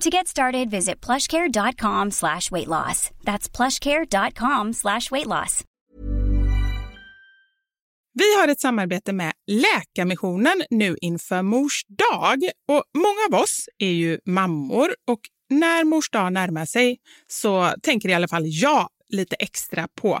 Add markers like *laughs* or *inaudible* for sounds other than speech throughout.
To get started, visit plushcare.com slash weight loss. That's plushcare.com slash weight loss. Vi har ett samarbete med Läkarmissionen nu inför Mors dag. Och många av oss är ju mammor och när Mors dag närmar sig så tänker i alla fall jag lite extra på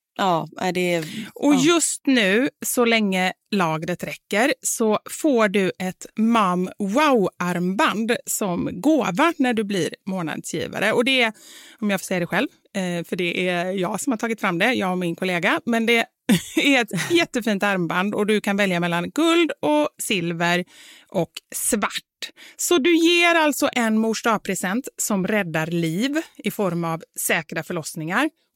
Ja, det är, Och just nu, så länge lagret räcker, så får du ett Mam Wow-armband som gåva när du blir månadsgivare. Och det är, om jag får säga det själv, eh, för det är jag som har tagit fram det, jag och min kollega, men det *laughs* är ett jättefint armband och du kan välja mellan guld och silver och svart. Så du ger alltså en mors present som räddar liv i form av säkra förlossningar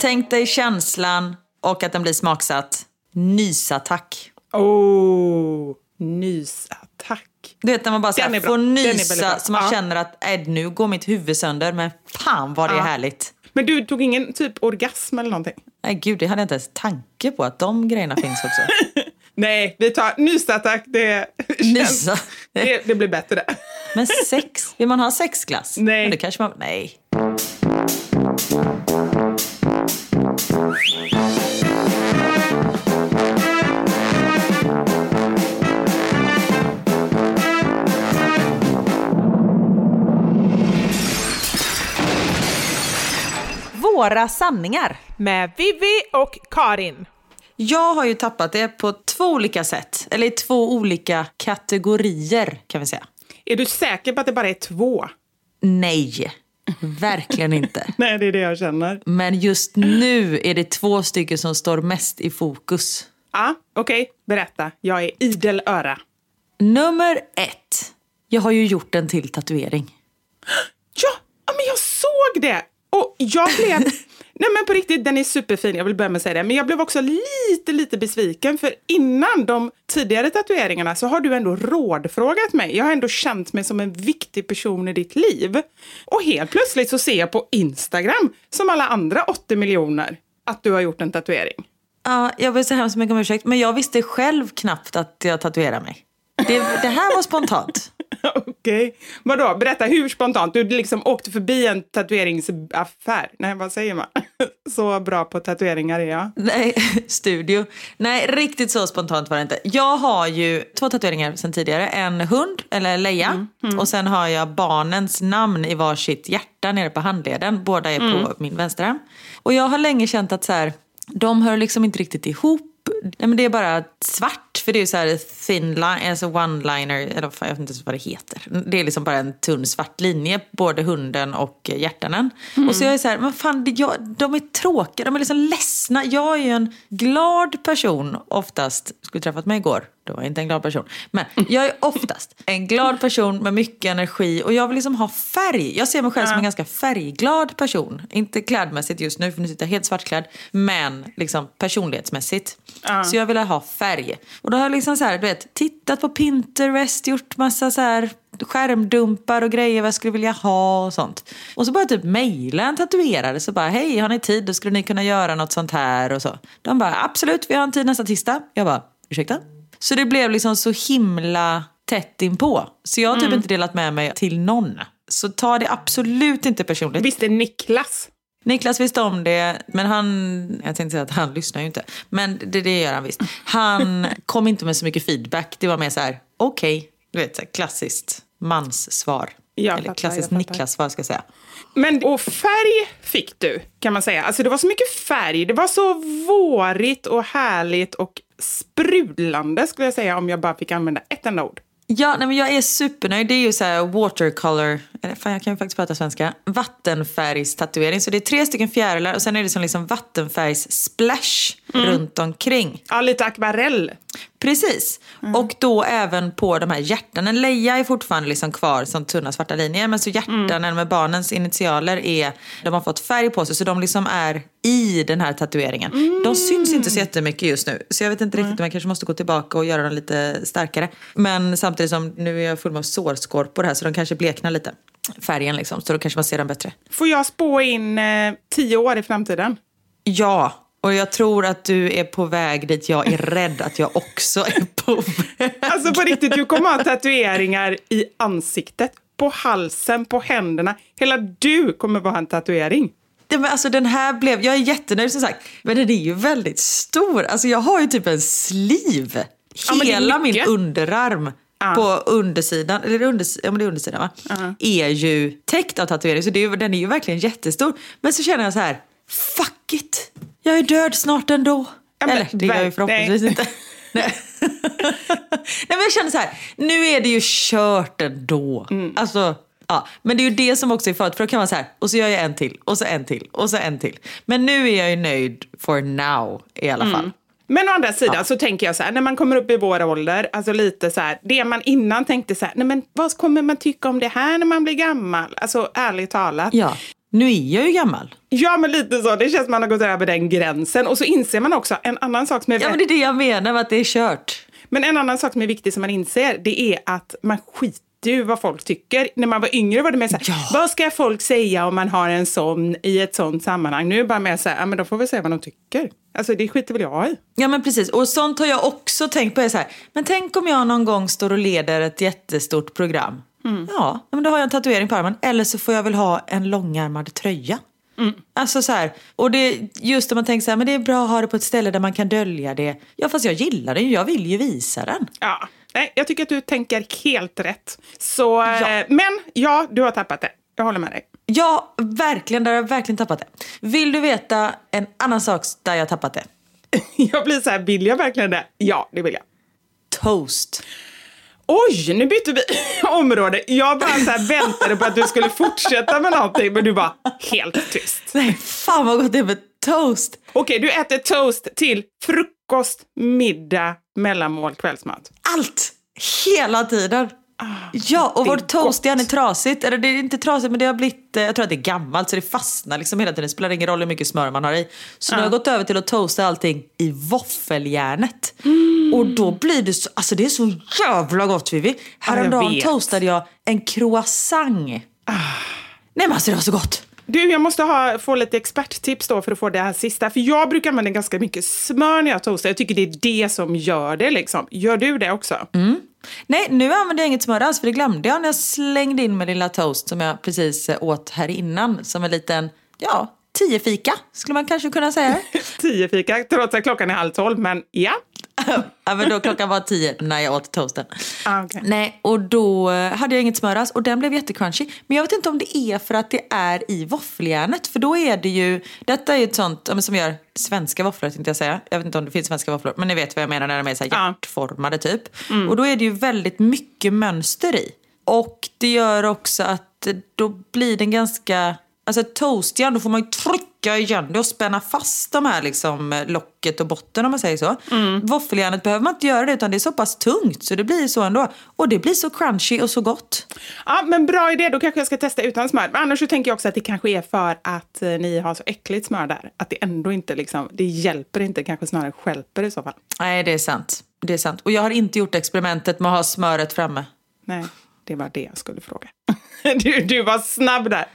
Tänk dig känslan och att den blir smaksatt. Nysattack. Oh, nysattack. Du vet när man bara så här, får nysa så man ja. känner att äh, nu går mitt huvud sönder. Men fan vad det ja. är härligt. Men du tog ingen typ orgasm eller någonting? Nej gud, det hade jag inte ens tanke på att de grejerna finns också. *laughs* Nej, vi tar nysattack. Det, Nysa. det, det blir bättre. Men sex? Vill man ha sexglass? Nej. Men det kanske man... Nej. Några sanningar. Med Vivi och Karin. Jag har ju tappat det på två olika sätt. Eller i två olika kategorier kan vi säga. Är du säker på att det bara är två? Nej, verkligen inte. *laughs* Nej, det är det jag känner. Men just nu är det två stycken som står mest i fokus. Ja, okej. Okay. Berätta. Jag är idel öra. Nummer ett. Jag har ju gjort en till tatuering. *gasps* Ja, men jag såg det! Och jag blev... *laughs* Nej men på riktigt, den är superfin. Jag vill börja med att säga det. Men jag blev också lite, lite besviken. För innan de tidigare tatueringarna så har du ändå rådfrågat mig. Jag har ändå känt mig som en viktig person i ditt liv. Och helt plötsligt så ser jag på Instagram, som alla andra 80 miljoner, att du har gjort en tatuering. Ja, jag vill så hemskt mycket om ursäkt. Men jag visste själv knappt att jag tatuerade mig. Det, det här var spontant. *laughs* Okej. Okay. Vadå? Berätta, hur spontant? Du liksom åkte förbi en tatueringsaffär? Nej, vad säger man? *laughs* Så bra på tatueringar är jag. Nej, *laughs* studio. Nej, riktigt så spontant var det inte. Jag har ju två tatueringar sedan tidigare. En hund, eller Leia. Mm, mm. Och sen har jag barnens namn i varsitt hjärta nere på handleden. Båda är mm. på min vänstra. Och jag har länge känt att så här, de hör liksom inte riktigt ihop. Nej, men det är bara svart för det är så här thin line, alltså one-liner, eller jag vet inte vad det heter. Det är liksom bara en tunn svart linje, både hunden och hjärtanen. Mm. Och så jag är så här, men fan, jag, de är tråkiga, de är liksom ledsna. Jag är ju en glad person oftast. Skulle träffat mig igår, då var jag inte en glad person. Men jag är oftast en glad person med mycket energi och jag vill liksom ha färg. Jag ser mig själv som en ganska färgglad person. Inte klädmässigt just nu, för nu sitter jag helt svartklädd. Men liksom personlighetsmässigt. Uh. Så jag vill ha färg. Och då har jag liksom så här, du vet, tittat på Pinterest, gjort massa så här skärmdumpar och grejer vad jag skulle vilja ha och sånt. Och så bara typ mejla en tatuerare så bara hej har ni tid då skulle ni kunna göra något sånt här och så. De bara absolut vi har en tid nästa tisdag. Jag bara ursäkta? Så det blev liksom så himla tätt inpå. Så jag har typ mm. inte delat med mig till någon. Så ta det absolut inte personligt. Visste Niklas? Niklas visste om det, men han, jag tänkte säga att han lyssnar ju inte. Men det, det gör han visst. Han *laughs* kom inte med så mycket feedback. Det var mer så här, okej, okay. du vet, så här, klassiskt manssvar. Jag Eller klassiskt Niklas-svar ska jag säga. Men, och färg fick du, kan man säga. Alltså det var så mycket färg. Det var så vårigt och härligt och sprudlande, skulle jag säga, om jag bara fick använda ett enda ord. Ja, nej, men jag är supernöjd. Det är ju så här watercolor, eller fan jag kan ju faktiskt prata svenska, vattenfärgstatuering. Så det är tre stycken fjärilar och sen är det som liksom vattenfärgssplash. splash mm. runt omkring. Ja, lite akvarell. Precis. Mm. Och då även på de här hjärtanen. Leia är fortfarande liksom kvar som tunna svarta linjer. Men så hjärtanen mm. med barnens initialer är, de har fått färg på sig så de liksom är i den här tatueringen. Mm. De syns inte så jättemycket just nu. Så jag vet inte riktigt om jag kanske måste gå tillbaka och göra dem lite starkare. Men samtidigt som nu är jag full med sårskorpor här så de kanske bleknar lite. Färgen liksom, så då kanske man ser dem bättre. Får jag spå in eh, tio år i framtiden? Ja, och jag tror att du är på väg dit jag är rädd att jag också är på väg. Alltså på riktigt, du kommer ha tatueringar i ansiktet, på halsen, på händerna. Hela du kommer vara en tatuering. Ja, men alltså den här blev, jag är jättenöjd som sagt, men den är ju väldigt stor. Alltså jag har ju typ en sliv. Hela ja, min underarm uh. på undersidan, eller unders, ja, men det är undersidan va? Uh. Är ju täckt av tatuering. Så det är, den är ju verkligen jättestor. Men så känner jag så här, fuck it. Jag är död snart ändå. Ja, men, Eller det är jag ju förhoppningsvis nej. inte. *laughs* nej. nej men jag känner så här, nu är det ju kört ändå. Mm. Alltså, ja. Men det är ju det som också är farligt för då kan man så här, och så gör jag en till, och så en till, och så en till. Men nu är jag ju nöjd for now i alla fall. Mm. Men å andra sidan ja. så tänker jag så här, när man kommer upp i vår ålder, alltså lite så här, det man innan tänkte så här, nej men vad kommer man tycka om det här när man blir gammal? Alltså ärligt talat. Ja. Nu är jag ju gammal. Ja, men lite så. Det känns som man har gått över den gränsen. Och så inser man också en annan sak som är... Ja, men det är det jag menar med att det är kört. Men en annan sak som är viktig som man inser, det är att man skiter ju vad folk tycker. När man var yngre var det mer så här, ja. vad ska folk säga om man har en sån i ett sånt sammanhang? Nu är det bara mer så här, ja men då får vi säga vad de tycker. Alltså det skiter väl jag i. Ja men precis, och sånt har jag också tänkt på. så här, men tänk om jag någon gång står och leder ett jättestort program Mm. Ja, men då har jag en tatuering på armen. Eller så får jag väl ha en långärmad tröja. Mm. Alltså så här, och det, just när man tänker så här, men det är bra att ha det på ett ställe där man kan dölja det. Ja, fast jag gillar den ju, jag vill ju visa den. Ja, Nej, jag tycker att du tänker helt rätt. Så, ja. Eh, men ja, du har tappat det. Jag håller med dig. Ja, verkligen. Där har jag verkligen tappat det. Vill du veta en annan sak där jag har tappat det? *laughs* Jag blir så här, vill jag verkligen det? Ja, det vill jag. Toast. Oj, nu bytte vi *laughs* område. Jag bara så väntade på att du skulle fortsätta med någonting, men du var helt tyst. Nej, fan vad gott det är med toast. Okej, du äter toast till frukost, middag, mellanmål, kvällsmat. Allt! Hela tiden. Ja, och vårt toast gott. är trasigt. Eller det är inte trasigt, men det har blivit, eh, jag tror att det är gammalt så det fastnar liksom hela tiden. Det spelar ingen roll hur mycket smör man har i. Så nu har jag gått över till att toasta allting i våffeljärnet. Och då blir det så, alltså det är så jävla gott Vivi. Häromdagen vet. toastade jag en croissant. Nej men alltså det var så gott. Du, jag måste ha, få lite experttips då för att få det här sista. För jag brukar använda ganska mycket smör när jag toastar. Jag tycker det är det som gör det liksom. Gör du det också? Nej, nu använder jag inget smör alls för det glömde jag när jag slängde in min lilla toast som jag precis eh, åt här innan. Som en liten, ja, tio fika skulle man kanske kunna säga. *laughs* Tio fika, trots att klockan är halv tolv, men ja. Ja, men då klockan var tio när jag åt toasten. Ah, okej. Nej, och då eh, hade jag inget smör alls och den blev jättecrunchy. Men jag vet inte om det är för att det är i våffeljärnet. För då är det ju, detta är ju ett sånt som gör svenska våfflor tänkte jag säga. Jag vet inte om det finns svenska våfflor, men ni vet vad jag menar när de är så här Ja. hjärtformade typ. Och då är det ju väldigt mycket mönster i. Och det gör också att då blir den ganska, alltså toastjärn, då får man ju trycka igen det och spänna fast de här liksom eh, locket och botten om man säger så. Våffeljärnet behöver man inte göra det utan det är så pass tungt så det blir så ändå. Och det blir så crunchy och så gott. Ja, men bra idé. Då kanske jag ska testa utan smör. Men annars så tänker jag också att det kanske är för att eh, ni har så äckligt smör där. Att det ändå inte liksom, det hjälper inte, kanske snarare stjälper i så fall. Nej, det är sant. Det är sant. Och jag har inte gjort experimentet med att ha smöret framme. Nej, det var det jag skulle fråga. *laughs* Du, du var snabb där.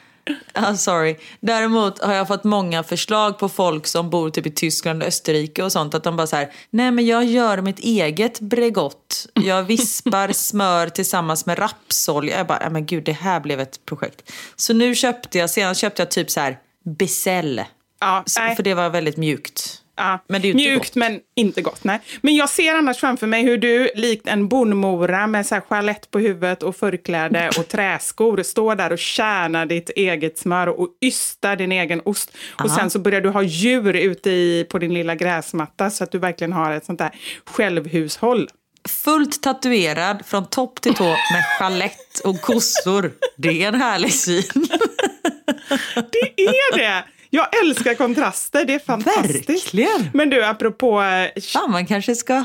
Ah, sorry. Däremot har jag fått många förslag på folk som bor typ i Tyskland och Österrike och sånt. Att de bara så här, nej men jag gör mitt eget Bregott. Jag vispar *laughs* smör tillsammans med rapsolja. Jag bara, men gud det här blev ett projekt. Så nu köpte jag, senast köpte jag typ så här Becel. Ja, nej. För det var väldigt mjukt. Ja, Men det är inte mjukt gott. men inte gott. Nej. Men jag ser annars framför mig hur du likt en bondmora med så här chalett på huvudet och förkläde och träskor står där och kärnar ditt eget smör och ystar din egen ost. Och sen så börjar du ha djur ute i, på din lilla gräsmatta så att du verkligen har ett sånt där självhushåll. Fullt tatuerad från topp till tå med chalett och kossor. Det är en härlig syn. *laughs* Det är det! Jag älskar kontraster, det är fantastiskt. Verkligen. Men du, apropå eh, Fan, man kanske ska...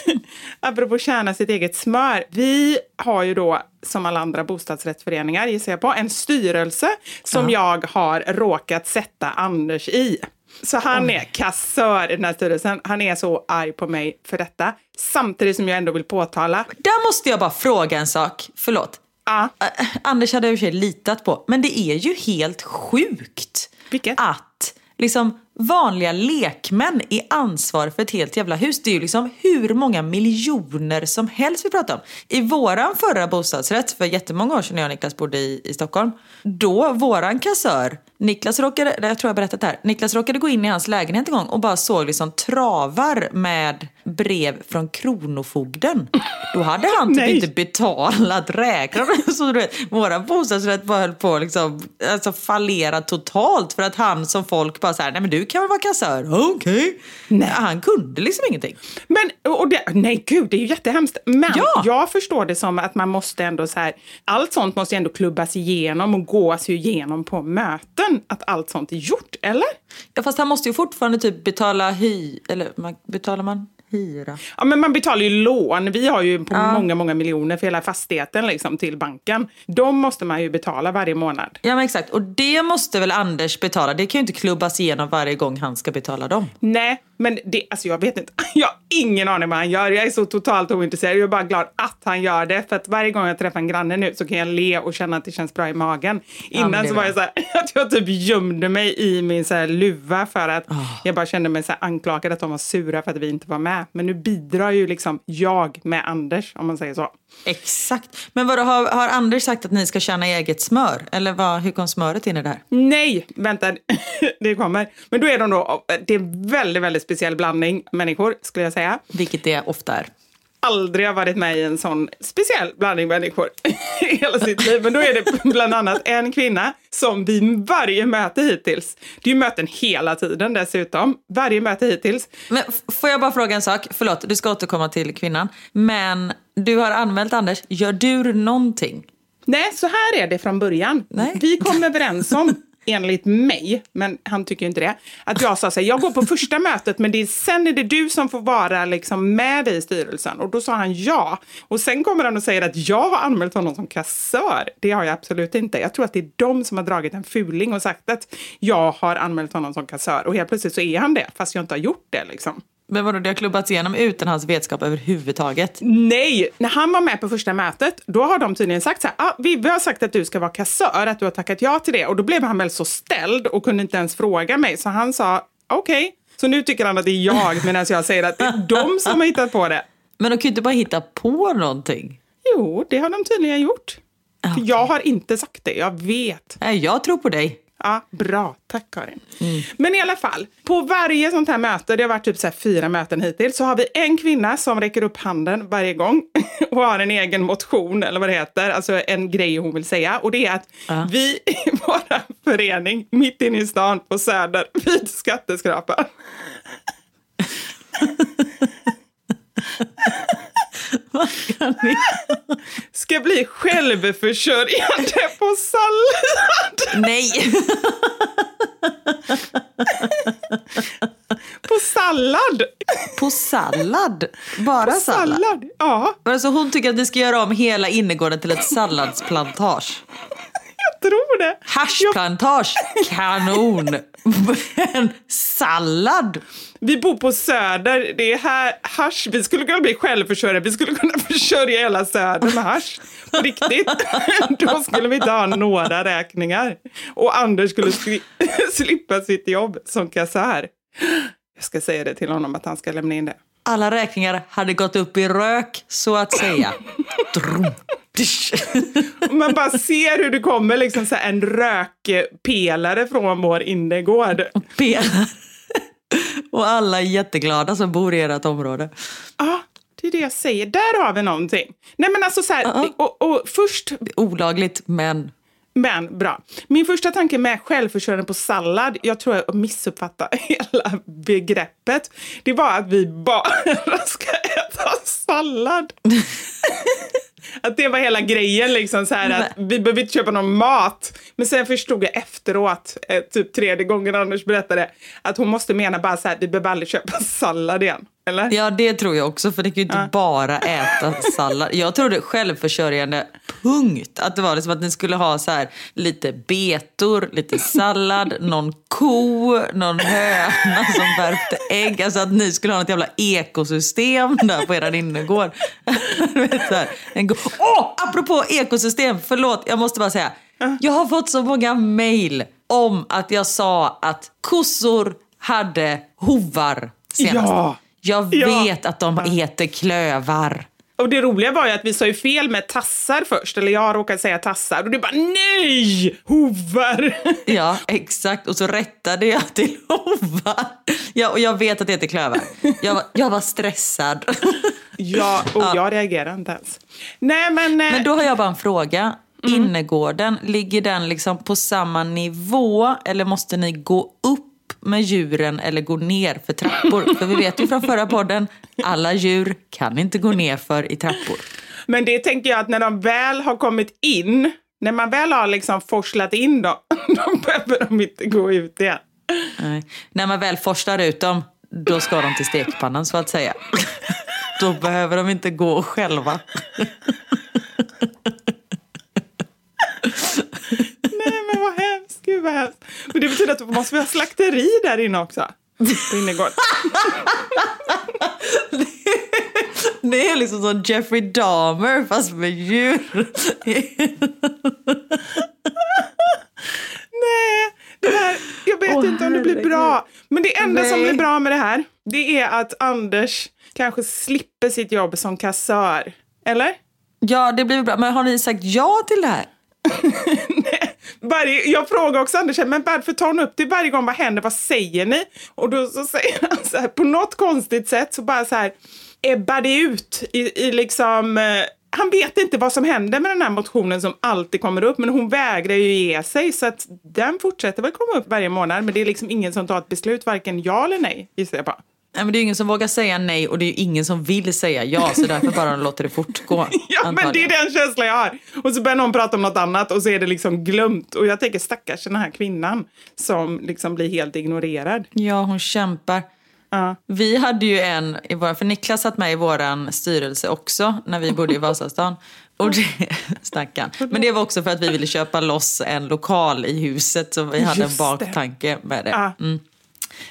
*laughs* Apropå tjäna sitt eget smör. Vi har ju då, som alla andra bostadsrättsföreningar, gissar jag på, en styrelse som jag har råkat sätta Anders i. Så han är kassör i den här styrelsen. Han är så arg på mig för detta. Samtidigt som jag ändå vill påtala. Där måste jag bara fråga en sak. Förlåt. Ja, Äh, Anders hade jag i och för sig litat på. Men det är ju helt sjukt vilket? att liksom vanliga lekmän är ansvar för ett helt jävla hus. Det är ju liksom hur många miljoner som helst vi pratar om. I våran förra bostadsrätt, för jättemånga år sedan när jag och Niklas bodde i, i Stockholm. Då våran kassör, Niklas råkade, jag tror jag berättat det här. Niklas råkade gå in i hans lägenhet en gång och bara såg liksom travar med brev från Kronofogden. Då hade han typ inte betalat räkningarna. *laughs* Så du vet, våra bostadsrätt bara höll på att liksom, alltså fallera totalt för att han som folk bara så här, nej men du kan väl vara kassör? Okej. Nej. Han kunde liksom ingenting. Men, och det, nej gud, det är ju jättehemskt. Men Ja. jag förstår det som att man måste ändå så här, allt sånt måste ju ändå klubbas igenom och gås igenom på möten. Att allt sånt är gjort, eller? Ja, fast han måste ju fortfarande typ betala hy... Eller man, betalar man hyra? Ja, men man betalar ju lån. Vi har ju på många, många miljoner för hela fastigheten liksom, till banken. De måste man ju betala varje månad. Ja men exakt. Och det måste väl Anders betala? Det kan ju inte klubbas igenom varje gång han ska betala dem. Nej, men det, alltså jag vet inte. *laughs* Jag har ingen aning vad han gör. Jag är så totalt ointresserad. Jag är bara glad att han gör det. För att varje gång jag träffar en granne nu så kan jag le och känna att det känns bra i magen. Innan är så var jag så här, *laughs* att jag typ gömde mig i min så här luva för att jag bara kände mig så här anklagad att de var sura för att vi inte var med. Men nu bidrar ju liksom jag med Anders, om man säger så. Exakt. Men vadå, har, har Anders sagt att ni ska tjäna eget smör? Eller vad, hur kom smöret in i det här? Nej, vänta, *laughs* det kommer. Men då är de då, det är väldigt, väldigt speciell blandning människor skulle jag säga. Vilket det ofta är. aldrig har varit med i en sån speciell blandning människor *laughs* i hela sitt liv. Men då är det bland annat en kvinna som vid varje möte hittills, det är ju möten hela tiden dessutom, varje möte hittills. Men får jag bara fråga en sak? Förlåt, du ska återkomma till kvinnan. Men du har anmält Anders. Gör du någonting? Nej, så här är det från början. Nej. Vi kom överens om, enligt mig, men han tycker inte det, att jag sa så här, jag går på första mötet men det är, sen är det du som får vara liksom med i styrelsen. Och då sa han ja. Och sen kommer han och säger att jag har anmält honom som kassör. Det har jag absolut inte. Jag tror att det är de som har dragit en fuling och sagt att jag har anmält honom som kassör. Och helt plötsligt så är han det, fast jag inte har gjort det liksom. Men vadå, det har klubbats igenom utan hans vetskap överhuvudtaget? Nej, när han var med på första mötet, då har de tydligen sagt så här, ah, Vivi har sagt att du ska vara kassör, att du har tackat ja till det. Och då blev han väl så ställd och kunde inte ens fråga mig, så han sa okej. Så nu tycker han att det är jag, *laughs* medan jag säger att det är de som har hittat på det. Men de kan ju inte bara hitta på någonting. Jo, det har de tydligen gjort. För jag har inte sagt det, jag vet. Nej, jag tror på dig. Ja, bra. Tack Karin. Men i alla fall, på varje sånt här möte, det har varit typ så fyra möten hittills, så har vi en kvinna som räcker upp handen varje gång *laughs* och har en egen motion, eller vad det heter, alltså en grej hon vill säga. Och det är att vi i *laughs* vår förening, mitt inne i stan på Söder, vid skatteskrapan, *laughs* *laughs* ska bli självförsörjande på sallad. Nej! På sallad! på sallad? Bara sallad? Sallad, ja. Alltså hon tycker att vi ska göra om hela innergården till ett salladsplantage. Jag tror det. Haschplantage, kanon! *laughs* Men sallad? Vi bor på Söder, det är här hasch. Vi skulle kunna bli självförsörjare, vi skulle kunna *laughs* försörja hela Söder med hasch. På riktigt. *laughs* Då skulle vi inte ha några räkningar. Och Anders skulle sli- *laughs* slippa sitt jobb som kassör. Jag ska säga det till honom att han ska lämna in det. Alla räkningar hade gått upp i rök, så att säga. Man bara ser hur det kommer liksom så en rökpelare från vår innergård. Pelar. Och alla är jätteglada som bor i ert område. Ja, det är det jag säger. Där har vi någonting. Nej men alltså så här, och, och först Olagligt, men Men bra. Min första tanke med självförsörjande på sallad, jag tror jag missuppfattade *laughs* hela begreppet. Det var att vi bara *laughs* ska äta sallad. *laughs* att det var hela grejen, liksom så här att vi behöver inte köpa någon mat. Men sen förstod jag efteråt, eh, typ tredje gången Anders berättade, att hon måste mena bara så här, vi behöver aldrig köpa *laughs* sallad igen. Eller? ja det tror jag också för det kan ju inte bara äta sallad. Jag trodde självförsörjande, punkt. Att det var liksom att ni skulle ha så här lite betor, lite sallad, *laughs* någon ko, någon höna som värpte ägg. Alltså att ni skulle ha något jävla ekosystem där på er innergård. *laughs* En Åh, apropå ekosystem, förlåt, jag måste bara säga. Jag har fått så många mejl om att jag sa att kossor hade hovar senast. Ja. Jag Ja. vet att de heter klövar. Och det roliga var ju att vi sa ju fel med tassar först, eller jag råkade säga tassar och du bara nej, hovar. Ja, exakt. Och så rättade jag till hovar. Ja, och jag vet att det heter klövar. Jag var, jag var stressad. Ja, och jag reagerar inte ens. Nej, men... eh, Men då har jag bara en fråga. Innergården, ligger den liksom på samma nivå eller måste ni gå upp med djuren eller gå ner för trappor? *laughs* För vi vet ju från förra podden, alla djur kan inte gå ner för i trappor. men det tänker jag att när de väl har kommit in, när man väl har liksom forslat in dem, *laughs* då behöver de inte gå ut igen. Nej. När man väl forslar ut dem, då ska de till stekpannan så att säga. *laughs* Då behöver de inte gå själva. Nej, men vad hemskt. Gud vad hemskt. Men det betyder att då måste vi ha slakteri där inne också. På innergården. *laughs* Det är liksom som Jeffrey Dahmer fast med djur. Nej, det här, jag vet Åh, inte om det blir herregud. bra. Men det enda som Nej. blir bra med det här, det är att Anders kanske slipper sitt jobb som kassör. Eller? Ja, det blir bra. Men har ni sagt ja till det här? *laughs* Varje, jag frågar också Anders, men varför tar hon upp det varje gång? Vad händer? Vad säger ni? Och då så säger *laughs* han så här, på något konstigt sätt så bara så här ebbar det ut i, i liksom... Eh, han vet inte vad som händer med den här motionen som alltid kommer upp, men hon vägrar ju ge sig så att den fortsätter väl komma upp varje månad. Men det är liksom ingen som tar ett beslut, varken ja eller nej, gissar jag på. Nej, men det är ingen som vågar säga nej och det är ingen som vill säga ja så *laughs* därför bara låter det fortgå. Ja, men det är den känslan jag har. Och så börjar någon prata om något annat och så är det liksom glömt. Och jag tänker stackars den här kvinnan som liksom blir helt ignorerad. Ja, hon kämpar. Ja. Vi hade ju en, i vår, för Niklas satt med i vår styrelse också när vi bodde i Vasastan. Och det, *laughs* stackarn. Men det var också för att vi ville köpa loss en lokal i huset så vi hade en Just det. baktanke med det. Mm.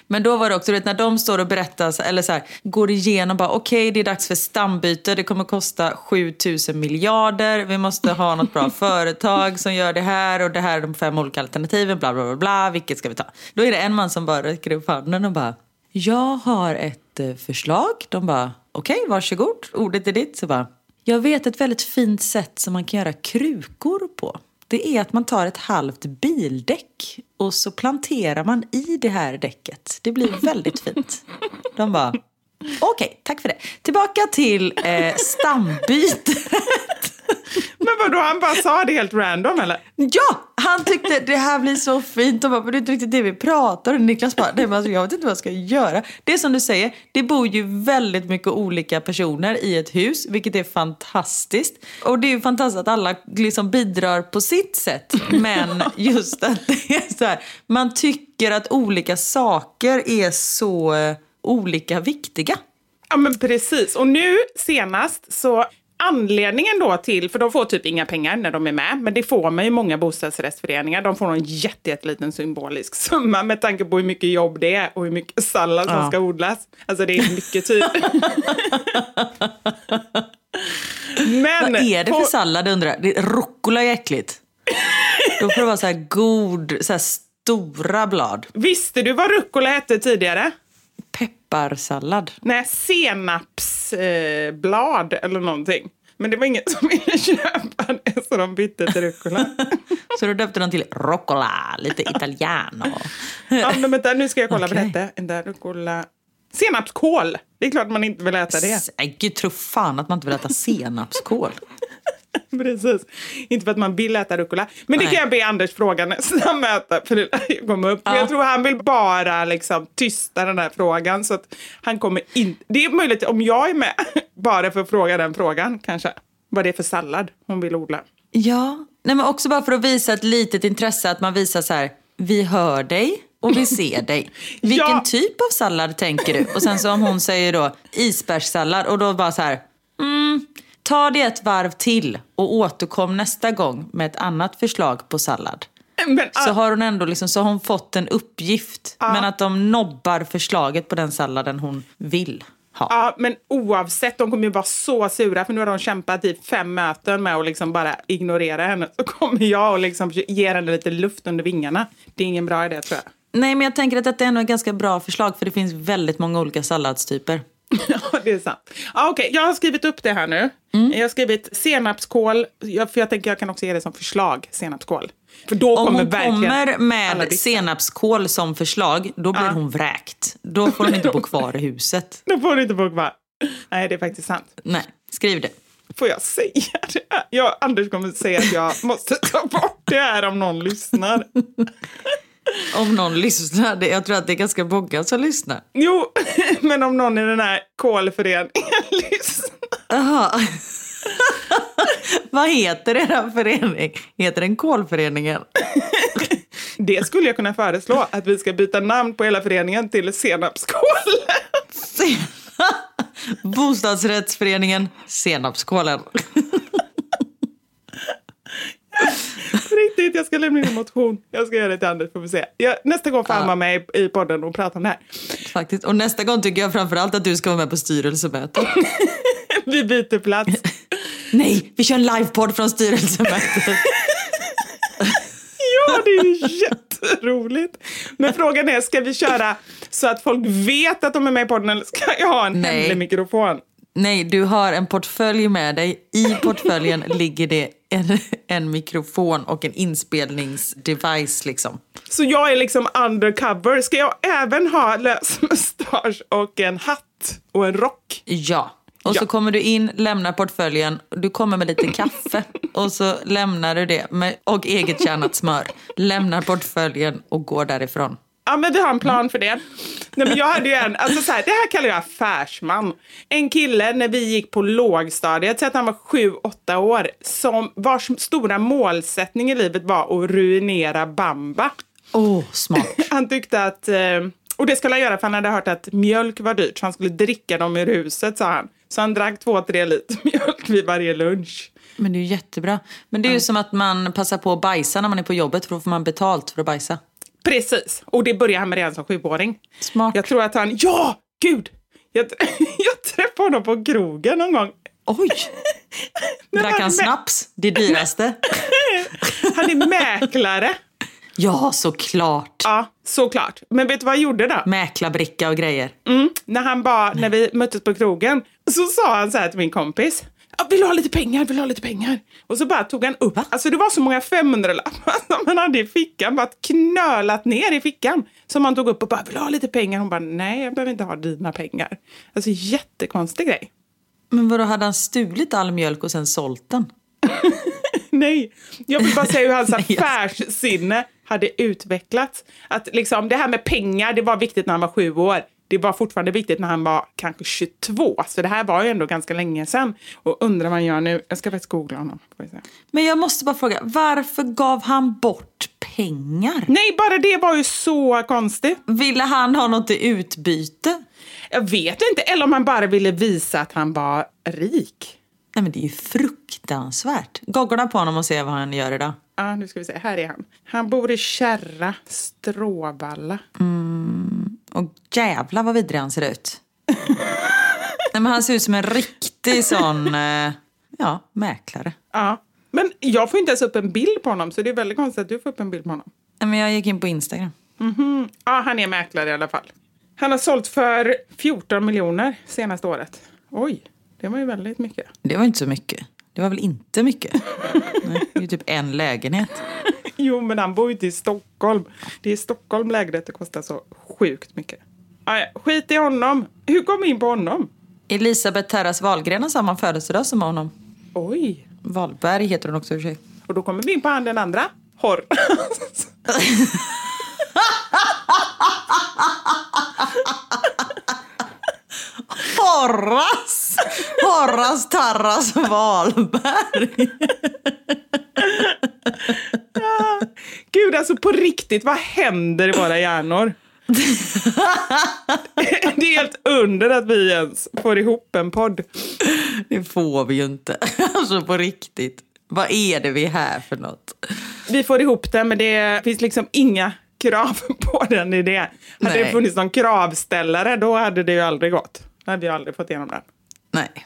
Men då var det också, du vet, när de står och berättar, eller så här, går igenom bara okej det är dags för stambyte, det kommer kosta 7000 miljarder, vi måste ha något bra *laughs* företag som gör det här och det här är de fem olika alternativen, bla bla bla, bla vilket ska vi ta? Då är det en man som bara räcker upp handen och bara jag har ett eh, förslag. De bara okej varsågod, ordet är ditt. Så bara jag vet ett väldigt fint sätt som man kan göra krukor på. Det är att man tar ett halvt bildäck och så planterar man i det här däcket. Det blir väldigt fint. De bara, okej, tack för det. Tillbaka till eh, stambytet. *laughs* Men vadå, han bara sa det helt random eller? Ja, han tyckte det här blir så fint. Och bara, men det är inte riktigt det vi pratar om. Niklas bara, nej, men alltså, jag vet inte vad jag ska göra. Det är som du säger, det bor ju väldigt mycket olika personer i ett hus, vilket är fantastiskt. Och det är ju fantastiskt att alla liksom bidrar på sitt sätt. Men *laughs* just att det är så här, man tycker att olika saker är så eh, olika viktiga. Ja men precis. Och nu senast så anledningen då till, för de får typ inga pengar när de är med, men det får man ju många bostadsrättsföreningar. De får en jätte, jätteliten symbolisk *laughs* summa med tanke på hur mycket jobb det är och hur mycket sallad som Ja. ska odlas. Alltså det är mycket typ. *laughs* men Vad är det på- för sallad undrar jag? Det- Rucola är äckligt. Då får det vara så här god, så här stora blad. Visste du vad rucola hette tidigare? Pepparsallad. Nej, senapsblad eh, eller någonting. Men det var ingen som ville *laughs* köpa det så de bytte till rucola. *laughs* Så då döpte de till Roccola, lite *laughs* italiano. Ja, men vänta, nu ska jag kolla Okej. vad det hette. Rucola. Senapskål! Det är klart man inte vill äta det. Nej, gud, tro fan att man inte vill äta senapskål. *laughs* Precis. Inte för att man vill äta rucola. Men det Nej. kan jag be Anders fråga nästa *laughs* möte. För det komma upp. Men Jag tror han vill bara liksom tysta den här frågan. Så att han kommer in... Det är möjligt om jag är med *laughs* bara för att fråga den frågan kanske. Vad det är för sallad hon vill odla. Ja, Nej, men också bara för att visa ett litet intresse. Att man visar så här, vi hör dig och vi ser dig. Vilken Ja. typ av sallad tänker du? Och sen så om hon säger då isbergssallad och då bara så här, mm, ta det ett varv till och återkom nästa gång med ett annat förslag på sallad. Men, Så har hon ändå liksom, så har hon fått en uppgift. Men att de nobbar förslaget på den salladen hon vill ha. Ja, men oavsett, de kommer ju vara så sura för nu har de kämpat i fem möten med att liksom bara ignorera henne. Så kommer jag och liksom ge henne lite luft under vingarna. Det är ingen bra idé tror jag. Nej, men jag tänker att detta är ändå ett ganska bra förslag för det finns väldigt många olika salladstyper. *laughs* Ja, det är sant. Ja, Okej, jag har skrivit upp det här nu. Jag har skrivit senapskål, för jag tänker jag kan också ge det som förslag, senapskål. För då Om kommer hon kommer med senapskål som förslag, då blir hon vräkt. Då får hon inte bo kvar i huset. *laughs* Då får du inte bo kvar. Nej, det är faktiskt sant. Nej, skriv det. Får jag säga det? Ja, Anders kommer säga att jag måste ta bort det här om någon lyssnar. *laughs* Om någon lyssnar. Jag tror att det är ganska många som lyssnar. Jo, *laughs* men om någon i den här kolföreningen *laughs* lyssnar. Jaha. *laughs* Vad heter er förening? Heter den Kolföreningen? Det skulle jag kunna föreslå, att vi ska byta namn på hela föreningen till senapskål. Bostadsrättsföreningen Senapskålen. Riktigt, jag ska lämna in en motion. Jag ska göra det till Anders, får vi se. Jag, nästa gång får han vara med i, i podden och prata om det här. Faktiskt. Och nästa gång tycker jag framförallt att du ska vara med på styrelsemötet. *laughs* Vi byter plats. *laughs* Nej, vi kör en livepodd från styrelsemötet. Ja, det är ju jätteroligt. Men frågan är, ska vi köra så att folk vet att de är med i podden eller ska jag ha en Nej. hemlig mikrofon? Nej, du har en portfölj med dig. I portföljen *laughs* ligger det en, *laughs* en mikrofon och en inspelningsdevice liksom. Så jag är liksom undercover. Ska jag även ha lös mustasch och en hatt och en rock? Ja. Och Ja. så kommer du in, lämnar portföljen, du kommer med lite kaffe *laughs* och så lämnar du det med, och eget tjänat smör. Lämnar portföljen och går därifrån. Ja, men vi har en plan för det. Nej, men jag hade ju en, alltså så här, det här kallar jag affärsman. En kille när vi gick på lågstadiet, så att han var sju, åtta år, som vars stora målsättning i livet var att ruinera Bamba. Åh, oh, smart. *laughs* Han tyckte att, eh, och det skulle han göra för han hade hört att mjölk var dyrt, så han skulle dricka dem ur huset, sa han. Så han drack två, tre liter *laughs* mjölk vid varje lunch. Men det är ju jättebra. Men det är ju som att man passar på att bajsa när man är på jobbet för då får man betalt för att bajsa. Precis, och det började han med redan som sjuåring. Smart. Jag tror att han, ja, gud! Jag, *laughs* jag träffade honom på krogen någon gång. Oj! *laughs* Drack han snaps? Det dyraste? *laughs* Han är mäklare. Ja, såklart. Ja, såklart. Men vet du vad jag gjorde då? Mäklarbricka och grejer. Mm, när han bara, när vi möttes på krogen, så sa han så här till min kompis. "Ja, Vill du ha lite pengar? Vill du ha lite pengar? Och så bara tog han upp, alltså det var så många 500-lappar *laughs* som han hade i fickan, bara knölat ner i fickan. Som han tog upp och bara, vill du ha lite pengar? Hon bara, nej jag behöver inte ha dina pengar. Alltså jättekonstig grej. Men vadå, hade han stulit all mjölk och sen sålt den? *laughs* Nej, jag vill bara säga hur hans *laughs* affärssinne hade utvecklats. Att liksom, det här med pengar, det var viktigt när han var sju år. Det var fortfarande viktigt när han var kanske 22. Så det här var ju ändå ganska länge sedan. Och undrar vad han gör nu. Jag ska faktiskt googla honom. Men jag måste bara fråga, varför gav han bort pengar? Nej, bara det var ju så konstigt. Ville han ha något i utbyte? Jag vet inte. Eller om han bara ville visa att han var rik. Nej men det är ju fruktansvärt. Googla på honom och se vad han gör idag. Ja, nu ska vi se. Här är han. Han bor i Kärra, Stråvalla. Och jävla vad vidrig han ser ut. *laughs* Nej men han ser ut som en riktig sån, eh, ja, mäklare. Ja. Men jag får inte ens upp en bild på honom, så det är väldigt konstigt att du får upp en bild på honom. Nej men jag gick in på Instagram. Ja, han är mäklare i alla fall. Han har sålt för 14 miljoner senaste året. Oj, det var ju väldigt mycket. Det var inte så mycket. Det var väl inte mycket? *laughs* Nej, det är ju typ en lägenhet. *laughs* Jo, men han bor ju inte i Stockholm. Det är i Stockholm lägenheter kostar så sjukt mycket. Aj, skit i honom. Hur kom vi in på honom? Elisabeth Terras Wahlgren har samma födelsedag som honom. Oj. Wahlberg heter hon också i och för sig. Och då kommer vi in på han den andra. Horr. Horras! Horras Tarras Wahlberg. *laughs* *laughs* Gud, alltså på riktigt, vad händer i våra hjärnor? *laughs* det är helt under att vi ens får ihop en podd. Det får vi ju inte. *laughs* Alltså på riktigt. Vad är det vi är här för något? Vi får ihop den, men det finns liksom inga krav på den i det. Hade Nej. det funnits någon kravställare, då hade det ju aldrig gått. Då hade vi aldrig fått igenom den. Nej.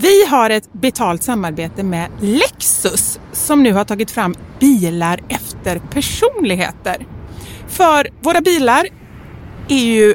Vi har ett betalt samarbete med Lexus som nu har tagit fram bilar efter personligheter. För våra bilar är ju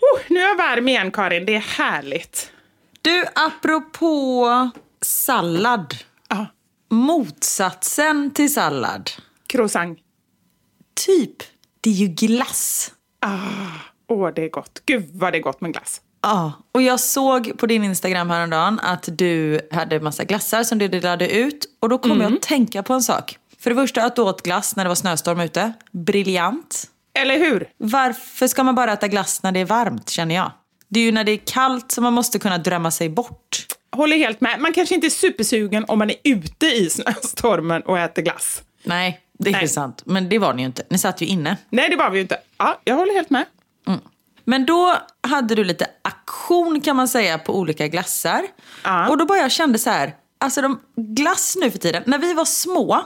Oh, nu är jag varm igen Karin, det är härligt. Du, apropå sallad. Ja, Motsatsen till sallad. croissant. Typ, det är ju glass. Ah, åh, det är gott. Gud vad det är gott med glass. Ja, och jag såg på din Instagram häromdagen att du hade massa glassar som du delade ut. Och då kom jag att tänka på en sak. För det första att du åt glass när det var snöstorm ute. Briljant. Eller hur? Varför ska man bara äta glass när det är varmt känner jag? Det är ju när det är kallt som man måste kunna drömma sig bort. Håller helt med. Man kanske inte är supersugen om man är ute i snöstormen och äter glass. Nej, det är Nej. sant. Men det var ni ju inte. Ni satt ju inne. Nej, det var vi ju inte. Ja, jag håller helt med. Men då hade du lite aktion kan man säga på olika glassar. Ja. Och då bara jag kände så här, alltså de, glass nu för tiden, när vi var små,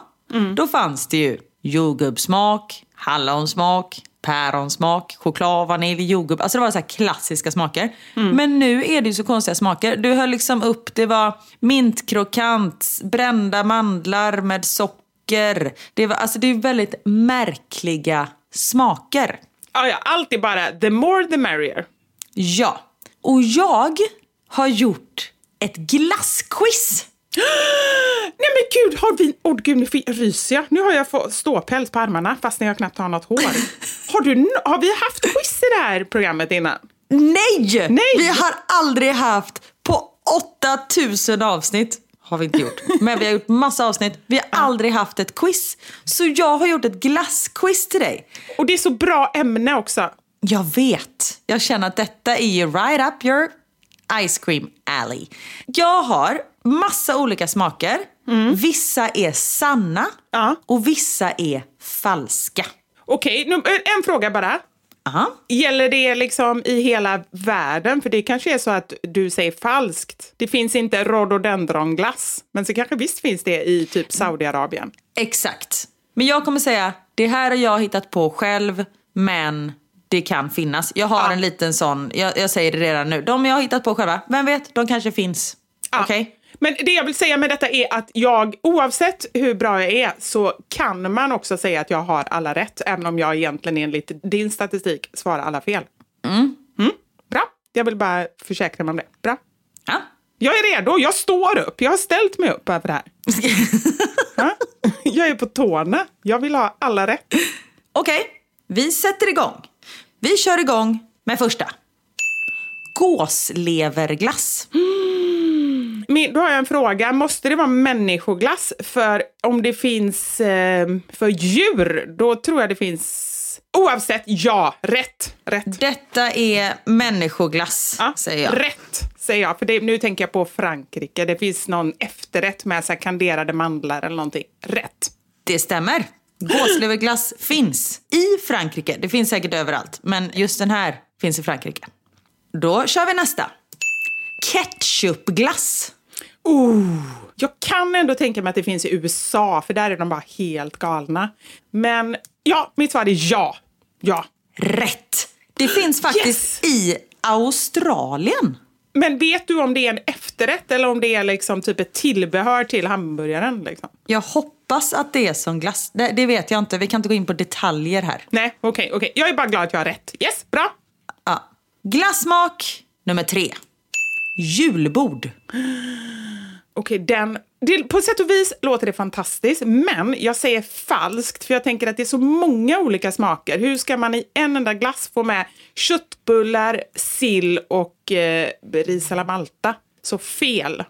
då fanns det ju jordgubbssmak, hallonsmak, päronsmak, choklad, vanilj, jordgubb. Alltså det var så klassiska smaker. Men nu är det ju så konstiga smaker. Du höll liksom upp, det var mintkrokant, brända mandlar med socker. Det, var, alltså det är väldigt märkliga smaker. Ja, ja, allt är bara the more the merrier. Ja. Och jag har gjort ett glassquiz. *gasps* Nej men gud, har vi... Åh gud, nu ryser jag. Nu har jag fått ståpäls på armarna fast jag knappt har något hår. *laughs* har, du, har vi haft quiz i det här programmet innan? Nej! Nej! Vi har aldrig haft på 8000 avsnitt. Har vi inte gjort. Men vi har gjort massa avsnitt. Vi har aldrig haft ett quiz. Så jag har gjort ett glassquiz till dig. Och det är så bra ämne också. Jag vet. Jag känner att detta är ju right up your ice cream alley. Jag har massa olika smaker. Vissa är sanna Ja. och vissa är falska. Okej, nu- en fråga bara. Aha. Gäller det liksom i hela världen? För det kanske är så att du säger falskt. Det finns inte rhododendronglass, men så kanske visst finns det i typ Saudiarabien. Exakt. Men jag kommer säga, det här har jag hittat på själv, men det kan finnas. Jag har en liten sån, jag, jag säger det redan nu. De jag har hittat på själva, vem vet, de kanske finns. Ja. Okej? Men det jag vill säga med detta är att jag, oavsett hur bra jag är, så kan man också säga att jag har alla rätt, även om jag egentligen enligt din statistik svarar alla fel. Mm. Bra. Jag vill bara försäkra mig om det. Bra. Ja. Jag är redo. Jag står upp. Jag har ställt mig upp över det här. *laughs* Ja? Jag är på tårna. Jag vill ha alla rätt. Okej, vi sätter igång. Vi kör igång med första. Gåsleverglass. Men då har jag en fråga. Måste det vara människoglass? För om det finns eh, för djur, då tror jag det finns... Oavsett, ja. Rätt. Rätt. Detta är människoglass, Ja, säger jag. Rätt, säger jag. För det, nu tänker jag på Frankrike. Det finns någon efterrätt med så kanderade mandlar eller någonting. Rätt. Det stämmer. Gåsleverglass *laughs* finns i Frankrike. Det finns säkert överallt, men just den här finns i Frankrike. Då kör vi nästa. Ketchupglass. Oh, jag kan ändå tänka mig att det finns i USA, för där är de bara helt galna. Men ja, mitt svar är ja. Ja. Rätt! Det finns faktiskt i Australien. Men vet du om det är en efterrätt eller om det är liksom typ ett tillbehör till hamburgaren? Liksom? Jag hoppas att det är som glass. Det, det vet jag inte. Vi kan inte gå in på detaljer här. Nej, okej, okej. Jag är bara glad att jag har rätt. Yes, bra. Ja. Glassmak nummer tre. Julbord. Okej, den... Det, på sätt och vis låter det fantastiskt, men jag säger falskt för jag tänker att det är så många olika smaker. Hur ska man i en enda glass få med köttbullar, sill och eh, ris alla Malta? Så fel.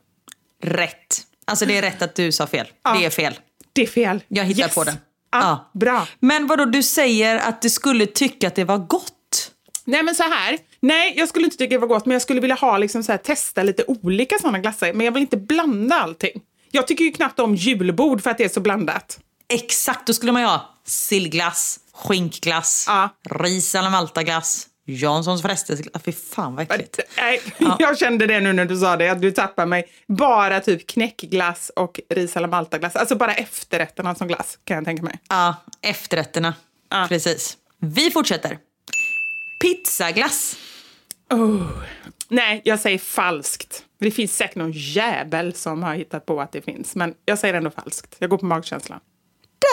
Rätt. Alltså det är rätt att du sa fel. Ja. Det är fel. Det är fel. Jag hittar Yes. på den. Ja, Bra. Men vadå, du säger att du skulle tycka att det var gott? Nej, men så här. Nej, jag skulle inte tycka det var gott, men jag skulle vilja ha liksom så här, testa lite olika sådana glassar. Men jag vill inte blanda allting. Jag tycker ju knappt om julbord för att det är så blandat. Exakt, då skulle man ju ha sillglass, skinkglass, Ja. ris eller maltaglass, Janssons frestelseglass. Fy fan vad äckligt. Nej, *laughs* Jag kände det nu när du sa det, att du tappar mig. Bara typ knäckglass och ris alla Malta-glass. Alltså bara efterrätterna som glass kan jag tänka mig. Ja, efterrätterna. Precis. Vi fortsätter. Pizzaglass. Oh. Nej, jag säger falskt. Det finns säkert någon jävel som har hittat på att det finns. Men jag säger ändå falskt. Jag går på magkänslan.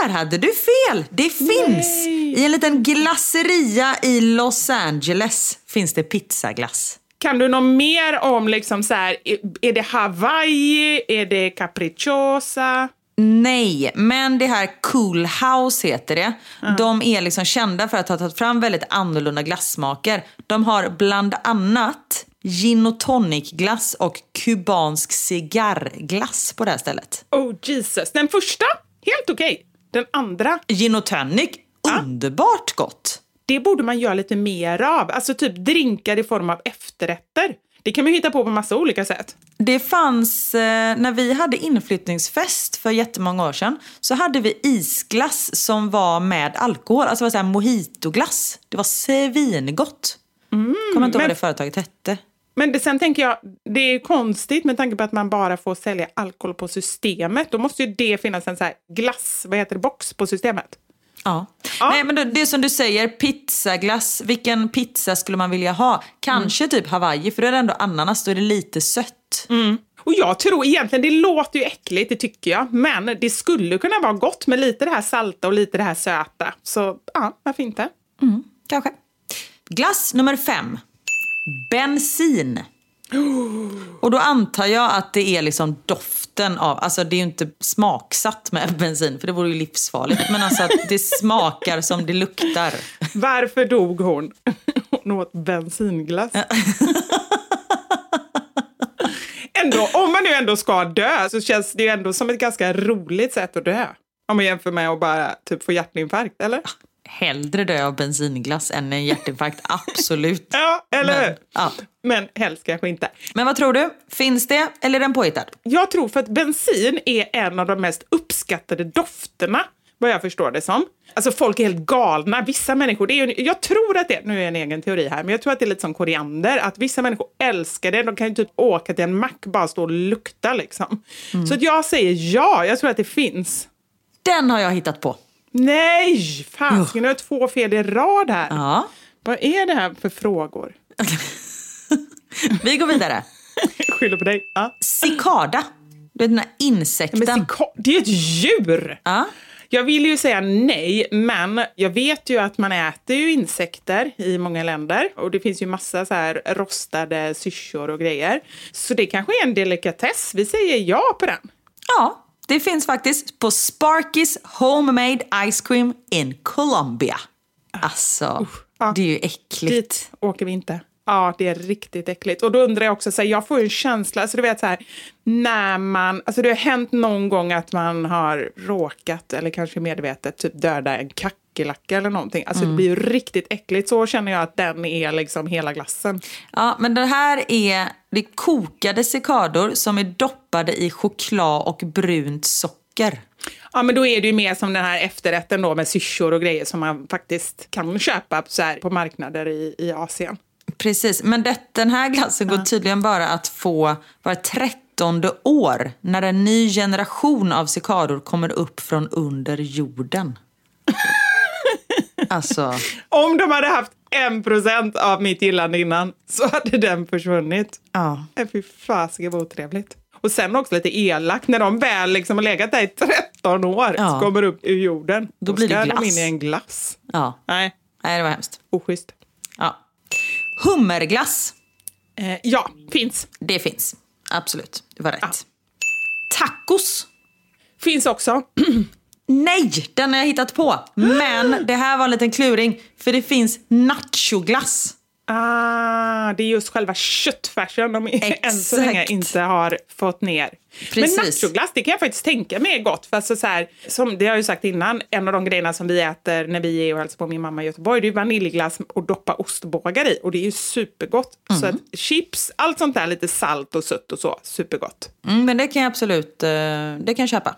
Där hade du fel! Det finns! I en liten glasseria i Los Angeles finns det pizzaglass. Kan du något mer om, liksom så här, är- är det Hawaii? Är det capricciosa? Nej, men det här Cool House heter det. De är liksom kända för att ha tagit fram väldigt annorlunda glassmaker. De har bland annat gin och tonic-glass och kubansk cigarrglass på det här stället. Oh Jesus. Den första, helt okej. Den andra, Gin och tonic, underbart gott. det borde man göra lite mer av. Alltså typ drinkar i form av efterrätter. Det kan man hitta på på massa olika sätt. Det fanns, eh, när vi hade inflyttningsfest för jättemånga år sedan, så hade vi isglass som var med alkohol. Alltså det var så här mojitoglass. Det var svingott. Kommer inte ihåg vad det företaget hette. Men det, sen tänker jag, det är konstigt med tanke på att man bara får sälja alkohol på systemet. Då måste ju det finnas en så här glass, vad heter det, box på systemet. Ja. Nej, men det, det som du säger, pizzaglass. Vilken pizza skulle man vilja ha? Kanske typ Hawaii, för då är det ändå ananas, då är det lite sött. Och jag tror egentligen, det låter ju äckligt, det tycker jag. Men det skulle kunna vara gott med lite det här salta och lite det här söta. Så ja, varför inte? Kanske. Glass nummer fem. Bensin. Och då antar jag att det är liksom doften av, alltså det är ju inte smaksatt med *laughs* bensin för det vore ju livsfarligt. Men alltså att det smakar som det luktar. Varför dog hon? *laughs* Hon åt bensinglass. *laughs* ändå, om man nu ändå ska dö så känns det ju ändå som ett ganska roligt sätt att dö. Om man jämför med att bara typ få hjärtinfarkt, eller? Hellre dö av bensinglass än en hjärtinfarkt, *laughs* absolut. Ja, eller hur? Men, ja. Men helst kanske inte. Men vad tror du? Finns det eller är den påhittad? Jag tror för att bensin är en av de mest uppskattade dofterna, vad jag förstår det som. Alltså folk är helt galna. Vissa människor, det är ju, jag tror att det, nu är det en egen teori här, men jag tror att det är lite som koriander, att vissa människor älskar det. De kan ju typ åka till en mack bara stå och lukta liksom. Så att jag säger ja, jag tror att det finns. Den har jag hittat på. Nej, fasiken, nu har jag två fel i rad här. Ja. Vad är det här för frågor? *laughs* Vi går vidare. *laughs* Skyller på dig. Ja. Cikada. Du vet den här insekten. Men det är ett djur! Ja. Jag vill ju säga nej, men jag vet ju att man äter ju insekter i många länder. Och det finns ju massa så här rostade syrsor och grejer. Så det kanske är en delikatess. Vi säger ja på den. Ja, det finns faktiskt på Sparky's Homemade Ice Cream in Colombia. Alltså, ja. det är ju äckligt. Dit åker vi inte. Ja, det är riktigt äckligt. Och då undrar jag också, så här, jag får ju en känsla, alltså du vet så här, när man, alltså det har hänt någon gång att man har råkat, eller kanske medvetet, typ döda en kackerlacka eller någonting. Alltså det blir ju riktigt äckligt. Så känner jag att den är liksom hela glassen. Ja, men det här är, det är kokade cikador som är doppade i choklad och brunt socker. Ja, men då är det ju mer som den här efterrätten då med syrsor och grejer som man faktiskt kan köpa så här, på marknader i, i Asien. Precis, men det, den här glassen går tydligen bara att få var trettonde år när en ny generation av cikador kommer upp från under jorden. *laughs* alltså, *laughs* Om de hade haft en procent av mitt gillande innan så hade den försvunnit. ja. Ja. Fy fasiken vad otrevligt. Och sen också lite elakt, när de väl liksom har legat där i 13 år Ja. så kommer upp ur jorden. Då blir det ska glass. de in i en glass. ja. Nej, Nej, det var hemskt. oschysst. Ja. Hummerglass, Eh, ja, finns. det finns. Absolut, det var rätt. Tacos. Finns också. *clears throat* Nej, den har jag hittat på. Men *gasps* det här var en liten kluring. För det finns nachoglass. Ah, det är just själva köttfärsen de än så länge Exakt. inte har fått ner. Precis. Men nachoglass, det kan jag faktiskt tänka mig är gott. För alltså så här, som det har jag ju sagt innan, en av de grejerna som vi äter när vi är och hälsar på min mamma i Göteborg, det är vaniljglass och doppa ostbågar i. Och det är ju supergott. Så Mm. att chips, allt sånt där, lite salt och sött och så, supergott. Mm, men det kan jag absolut eh, det kan jag köpa.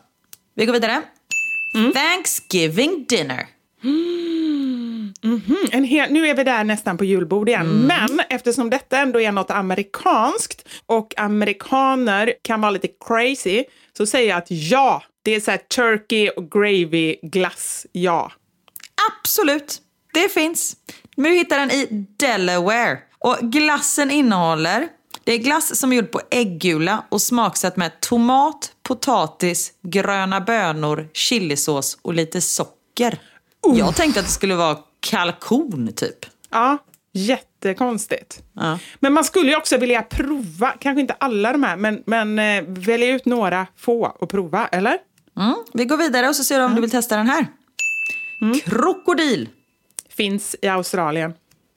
Vi går vidare. Thanksgiving dinner. Mm, en hel, nu är vi där nästan på julbord igen. Mm. Men eftersom detta ändå är något amerikanskt och amerikaner kan vara lite crazy så säger jag att ja, det är så här turkey och gravy glass, ja. Absolut, det finns. Du hittar den i Delaware. Och glassen innehåller, det är glass som är gjord på äggula och smaksatt med tomat, potatis, gröna bönor, chilisås och lite socker. Jag tänkte att det skulle vara kalkon typ. Ja, jättekonstigt. Ja. Men man skulle ju också vilja prova, kanske inte alla de här, men, men eh, välja ut några få och prova, eller? Mm. Vi går vidare och så ser du om du vill testa den här. Krokodil. Finns i Australien.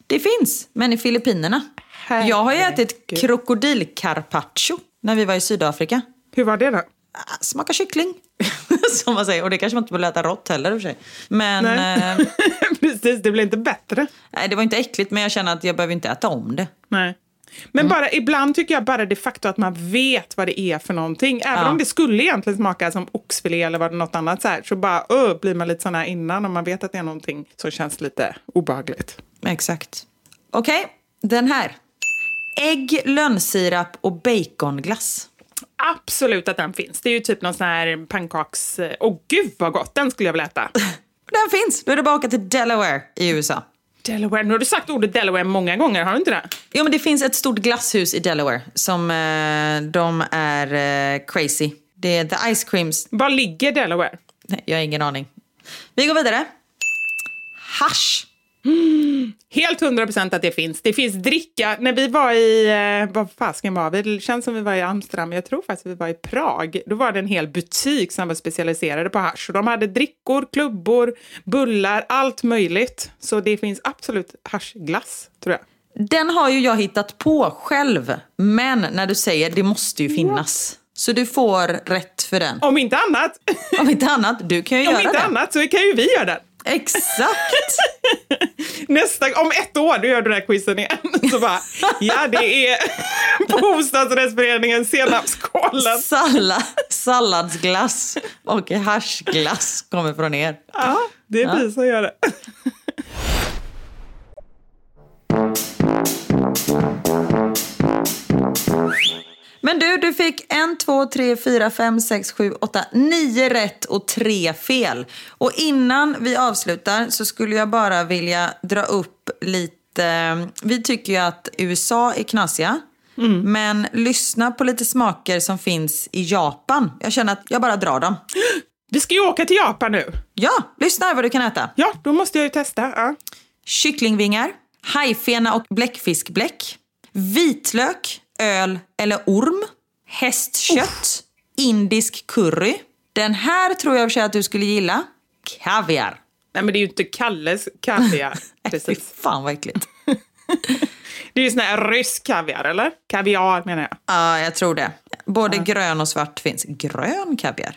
Det finns, men i Filippinerna. Jag har ju ätit krokodilcarpaccio när vi var i Sydafrika. Hur var det då? Ah, Smakar kyckling, *laughs* som man säger. Och det kanske man inte vill äta rått heller i och för sig. Men Nej. eh, *laughs* Precis, det blir inte bättre. nej, det var inte äckligt, men jag känner att jag behöver inte äta om det. Nej. Men bara, ibland tycker jag bara det faktum att man vet vad det är för någonting. Även Ja. om det skulle egentligen smaka som oxfilé eller vad något annat så här, så bara uh, blir man lite sån här innan om man vet att det är någonting som känns lite obehagligt. Exakt. Okej, den här. Ägg, lönnsirap och baconglass. Absolut att den finns. Det är ju typ någon sån här pannkaks... Åh gud vad gott, den skulle jag vilja äta. *laughs* Den finns! Då är det bara att åka till Delaware i USA. Delaware, nu har du sagt ordet Delaware många gånger, har du inte det? Jo, men det finns ett stort glasshus i Delaware som eh, de är eh, crazy. Det är The Ice Creams. Var ligger Delaware? Nej, jag har ingen aning. Vi går vidare. Hash. Helt hundra procent att det finns. Det finns dricka. När vi var i, eh, vad fasken var vi? Det känns som vi var i Amsterdam, jag tror faktiskt vi var i Prag. Då var det en hel butik som var specialiserade på hasch. Och de hade drickor, klubbor, bullar, allt möjligt. Så det finns absolut haschglass, tror jag. Den har ju jag hittat på själv. Men när du säger det måste ju finnas. Så du får rätt för den. Om inte annat, Om inte annat, du kan ju om göra inte det. annat så kan ju vi göra den. Exakt! *laughs* Nästa, om ett år, då gör du den här quizen igen. *laughs* Så bara, ja det är *laughs* bostadsrättsföreningen senapsskålen. Salla, salladsglass och haschglass kommer från er. Ja, det är vi som gör det. *laughs* Men du, du fick en, två, tre, fyra, fem, sex, sju, åtta, nio rätt och tre fel. Och innan vi avslutar så skulle jag bara vilja dra upp lite... Vi tycker ju att USA är knasiga. Men lyssna på lite smaker som finns i Japan. Jag känner att jag bara drar dem. Vi ska ju åka till Japan nu. Ja, lyssna här vad du kan äta. Ja, då måste jag ju testa. Ja. Kycklingvingar, hajfena och bläckfiskbläck, vitlök, öl eller orm, hästkött, indisk curry. Den här tror jag att du skulle gilla. Kaviar. Nej, men det är ju inte Kalles kaviar. *laughs* Fy Precis. fan vad äckligt. *laughs* Det är ju sån här rysk kaviar, eller? Kaviar menar jag. Ja, jag tror det. Både grön och svart finns. Grön kaviar?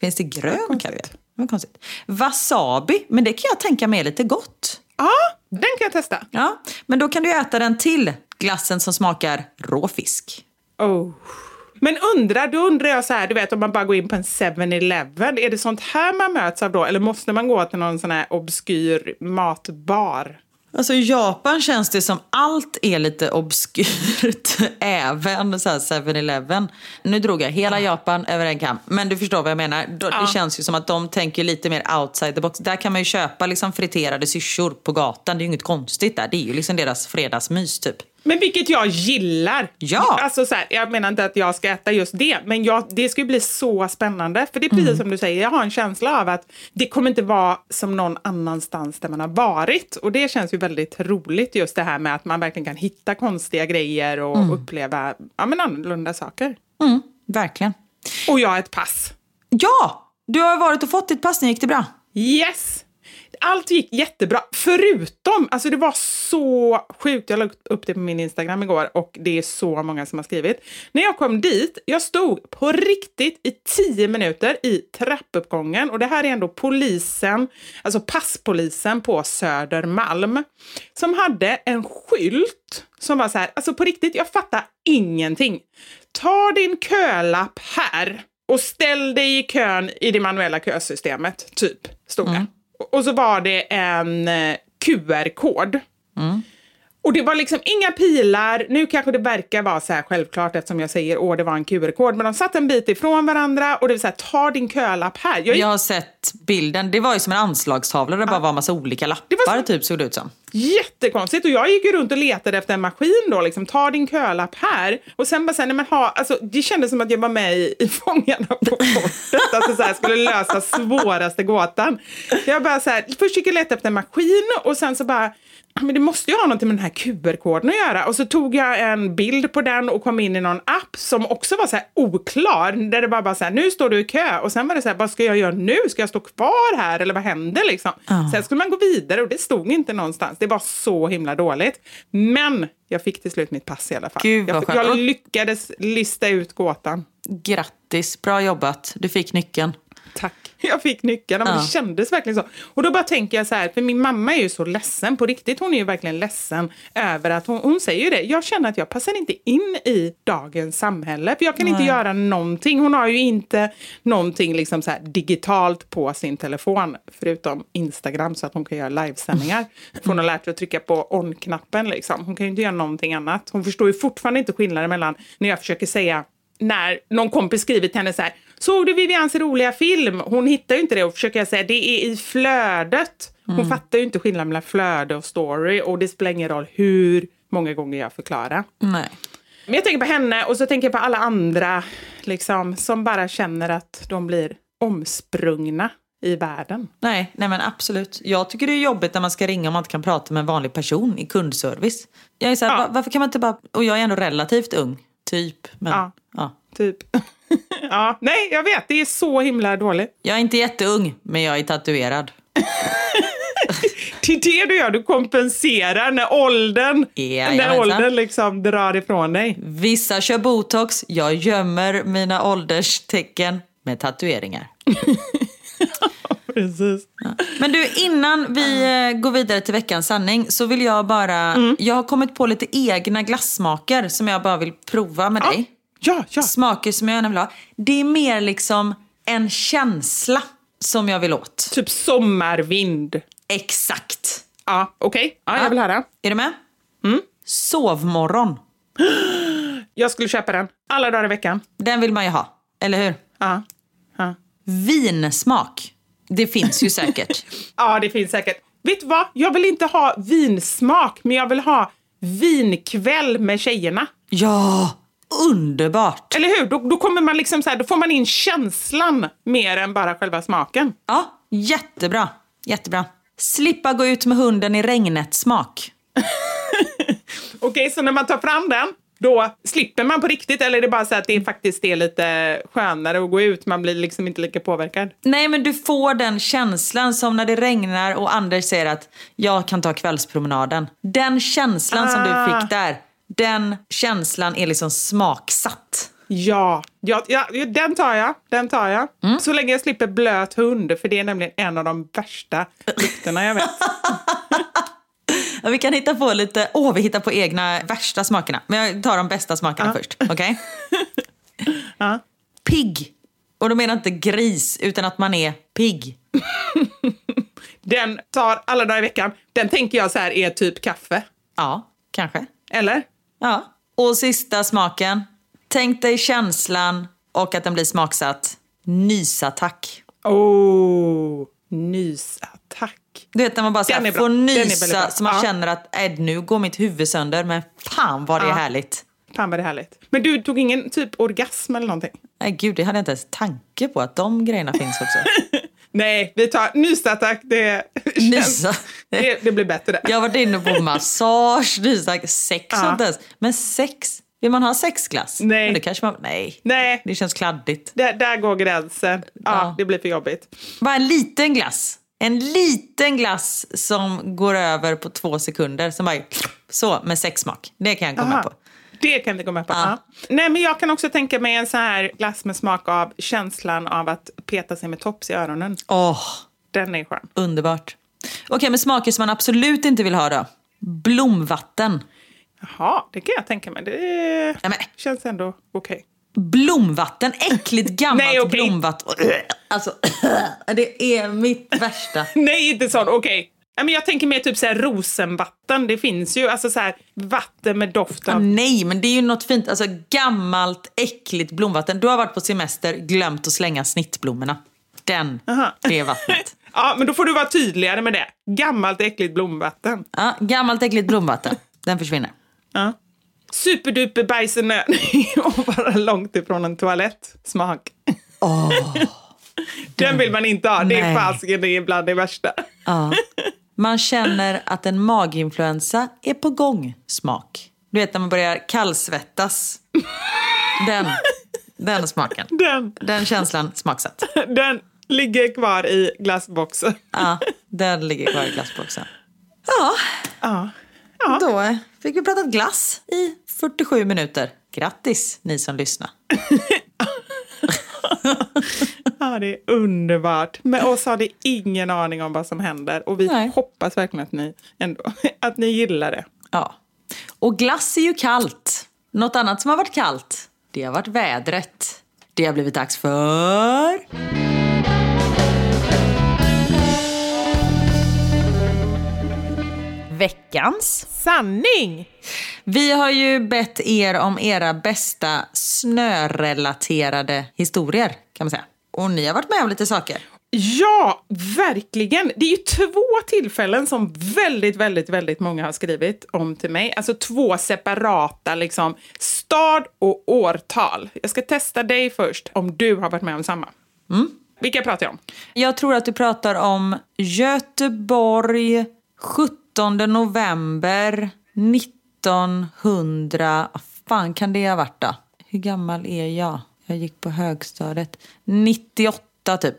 Finns det grön kaviar? Vad konstigt. Wasabi, men det kan jag tänka mig är lite gott. Ja, den kan jag testa. Ja, men då kan du äta den till glassen som smakar rå fisk. Oh. Men undrar, då undrar jag så här, du vet om man bara går in på en 7-Eleven, är det sånt här man möts av då? Eller måste man gå till någon sån här obskyr matbar? Alltså i Japan känns det som allt är lite obskyrt. *laughs* Även så här 7-Eleven. Nu drog jag hela Japan över en kam. Men du förstår vad jag menar. Det känns ju som att de tänker lite mer outside the box. Där kan man ju köpa liksom friterade syrsor på gatan. Det är ju inget konstigt där. Det är ju liksom deras fredagsmys typ. Men vilket jag gillar. Ja. Alltså så här, jag menar inte att jag ska äta just det, men jag, det ska ju bli så spännande. För det är precis Mm. som du säger, jag har en känsla av att det kommer inte vara som någon annanstans där man har varit. Och det känns ju väldigt roligt just det här med att man verkligen kan hitta konstiga grejer och Mm. uppleva ja, men annorlunda saker. Verkligen. Och jag har ett pass. Ja! Du har varit och fått ditt pass. Nu gick det bra. Yes! Allt gick jättebra, förutom, alltså det var så sjukt, jag la upp det på min Instagram igår och det är så många som har skrivit. När jag kom dit, jag stod på riktigt i tio minuter i trappuppgången och det här är ändå polisen, alltså passpolisen på Södermalm, som hade en skylt som var så här, alltså på riktigt, jag fattar ingenting. Ta din kölapp här och ställ dig i kön i det manuella kösystemet, typ, stod det. Mm. Och så var det en eh, QR-kod. Mm. Och det var liksom inga pilar. Nu kanske det verkar vara så här självklart eftersom jag säger åh det var en QR-kod. Men de satt en bit ifrån varandra och det var så här, ta din kölapp här. Jag, Jag har sett bilden. Det var ju som en anslagstavla där det bara var en massa olika lappar var så- typ såg det ut som. Jättekonstigt. Och jag gick ju runt och letade efter en maskin då, liksom, ta din kölapp här. Och sen bara så här, nej men ha, alltså, det kändes som att jag var med i, i Fångarna på fortet. Alltså så här, skulle lösa svåraste gåtan. Jag bara så här, först gick jag leta efter en maskin och sen så bara, "Ja, men det måste ju ha någonting med den här QR-koden att göra. Och så tog jag en bild på den och kom in i någon app som också var så här oklar. Där det bara var så här, nu står du i kö. Och sen var det så här, vad ska jag göra nu? Ska jag stå kvar här eller vad händer liksom? Sen skulle man gå vidare och det stod inte någonstans. Det var så himla dåligt. Men jag fick till slut mitt pass i alla fall. Gud, jag, jag lyckades lista ut gåtan. Grattis, bra jobbat. Du fick nyckeln. *laughs* Jag fick nyckeln, men Ja. det kändes verkligen så. Och då bara tänker jag så här, för min mamma är ju så ledsen, på riktigt, hon är ju verkligen ledsen över att hon, hon säger ju det, jag känner att jag passar inte in i dagens samhälle, för jag kan inte göra någonting. Hon har ju inte någonting liksom så digitalt på sin telefon, förutom Instagram, så att hon kan göra livesändningar. *laughs* För hon har lärt sig att trycka på on-knappen liksom. Hon kan ju inte göra någonting annat. Hon förstår ju fortfarande inte skillnaden mellan när jag försöker säga när någon kompis skriver till henne så här, såg du Vivians roliga film? Hon hittar ju inte det och försöker jag säga, det är i flödet. Hon fattar ju inte skillnaden mellan flöde och story och det spelar ingen roll hur många gånger jag förklarar. Nej. Men jag tänker på henne och så tänker jag på alla andra liksom, som bara känner att de blir omsprungna i världen. Nej, nej men absolut. Jag tycker det är jobbigt när man ska ringa och man inte kan prata med en vanlig person i kundservice. Jag är så här, Ja. va- varför kan man inte bara... Och jag är ändå relativt ung, typ. Men, Ja. Ja. Typ. *laughs* ja, nej, jag vet, det är så himla dåligt. Jag är inte jätteung, men jag är tatuerad. *laughs* Det är det du gör, du kompenserar när åldern, när Jajamensan. åldern liksom drar ifrån dig. Vissa kör botox, jag gömmer mina ålderstecken med tatueringar. *laughs* Precis. Men du, innan vi eh, går vidare till veckans sanning så vill jag bara... Mm. Jag har kommit på lite egna glassmaker som jag bara vill prova med dig. Ja, ja. Smaker som jag gärna vill ha. Det är mer liksom en känsla som jag vill åt. Typ sommarvind. Exakt. Ja, okej. Ja, jag vill höra. Är du med? Mm. Sovmorgon. *gasps* Jag skulle köpa den alla dagar i veckan. Den vill man ju ha, eller hur? Ja. Ja, Vinsmak. Det finns ju säkert. *laughs* ja det finns säkert. Vet du vad? Jag vill inte ha vinsmak, men jag vill ha vinkväll med tjejerna. ja, underbart. Eller hur? Då, då kommer man liksom så här, då får man in känslan mer än bara själva smaken. Ja, jättebra. Jättebra. Slippa gå ut med hunden i regnet-smak. *laughs* Okej, så när man tar fram den, då slipper man på riktigt eller är det bara så att det faktiskt är lite skönare att gå ut? Man blir liksom inte lika påverkad. Nej, men du får den känslan som när det regnar och Anders säger att jag kan ta kvällspromenaden. Den känslan som du Ah. fick där, den känslan är liksom smaksatt. Ja, ja, ja, den tar jag. Den tar jag. Så länge jag slipper blöt hund, för det är nämligen en av de värsta lukterna jag vet. Ja, *laughs* vi kan hitta på lite, åh vi hittar på egna värsta smakerna. Men jag tar de bästa smakerna först, okej? *laughs* Ja. Pigg. Och då menar jag inte gris, utan att man är pigg. *laughs* Den tar alla dagar i veckan. Den tänker jag så här är typ kaffe. Ja, kanske. Eller? Ja. Och sista smaken. Tänk dig känslan och att den blir smaksatt. Nysattack. Oh, nysattack. Du vet när man bara så Den här är bra. får är nysa så man Ja. känner att äh, nu går mitt huvud sönder men fan vad det är Ja. härligt. Fan vad det är härligt. Men du tog ingen typ orgasm eller någonting? Nej gud, det hade jag inte ens tanke på att de grejerna finns också. *laughs* Nej, vi tar nysattack. Det, Nysa. Det, det blir bättre. Jag har varit inne på massage, nysack, sex Ja. och ens. Men sex, vill man ha sexglass? Nej. Men det kanske man, nej. Nej, Det känns kladdigt. där, där går gränsen. Ja, Ja. det blir för jobbigt. Bara en liten glass. En liten glass som går över på två sekunder. Som bara, så, med sexsmak. Det kan jag med Aha. på. Det kan jag gå med på. Ja. Nej, men jag kan också tänka mig en så här glass med smak av känslan av att peta sig med tops i öronen. Åh, Den är skön. underbart. Okej, men smaker som man absolut inte vill ha då? Blomvatten. Jaha, det kan jag tänka mig. Det Nej, men, känns ändå okej. blomvatten, äckligt *laughs* gammalt Nej, okej. blomvatten. Alltså, *clears throat* det är mitt värsta. *laughs* Nej, inte sån. Okej. Men jag tänker mer typ så här rosenvatten. Det finns ju alltså så här vatten med doft Ah, av... nej, men det är ju något fint. Alltså gammalt, äckligt blomvatten. Du har varit på semester, glömt att slänga snittblommorna. Den, Aha. det är vattnet. *laughs* Ja, men då får du vara tydligare med det. Gammalt äckligt blomvatten. Ja, gammalt, äckligt blomvatten. Den försvinner. Ja. Superduper bajsenöd *laughs* och bara långt ifrån en toalett. Smak. Den vill man inte ha. Det är Nej. fasiken, det är bland det värsta. Ja. Man känner att en maginfluensa är på gång. Smak. Du vet när man börjar kallsvettas. Den, den smaken. Den, Den känslan smaksatt. den ligger kvar i glassboxen. Ja, den ligger kvar i glassboxen. Ja, Ja. då fick vi pratat glass i 47 minuter. Grattis ni som lyssnar. *laughs* ja, det är underbart. Med oss har det ingen aning om vad som händer. Och vi Nej. hoppas verkligen att ni, ändå, *laughs* att ni gillar det. Ja. Och glass är ju kallt. Något annat som har varit kallt, det har varit vädret. Det har blivit dags för... Veckans. Sanning! Vi har ju bett er om era bästa snörelaterade historier, kan man säga. Och ni har varit med om lite saker. Ja, verkligen. Det är ju två tillfällen som väldigt, väldigt, väldigt många har skrivit om till mig. Alltså två separata, liksom, stad och årtal. Jag ska testa dig först, om du har varit med om samma. Vilka pratar jag om? Jag tror att du pratar om Göteborg 17 november 1900... Vad fan kan det ha varit då? Hur gammal är jag? Jag gick på högstadiet. 98 typ.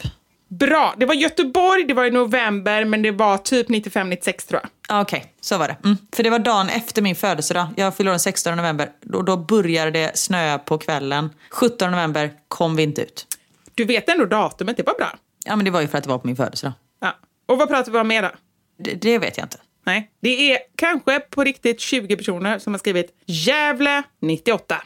Bra, det var Göteborg, det var i november, men det var typ 95-96 tror jag. Ah, Okej, så var det. Mm. För det var dagen efter min födelsedag. Jag fyllde den 16 november. Då, då började det snöa på kvällen. 17 november kom vi inte ut. Du vet ändå datumet, det var bra. Ja, men det var ju för att det var på min födelsedag. Ja. Och vad pratar vi om mer då? Det, det vet jag inte. Nej, det är kanske på riktigt 20 personer som har skrivit Gävle 98.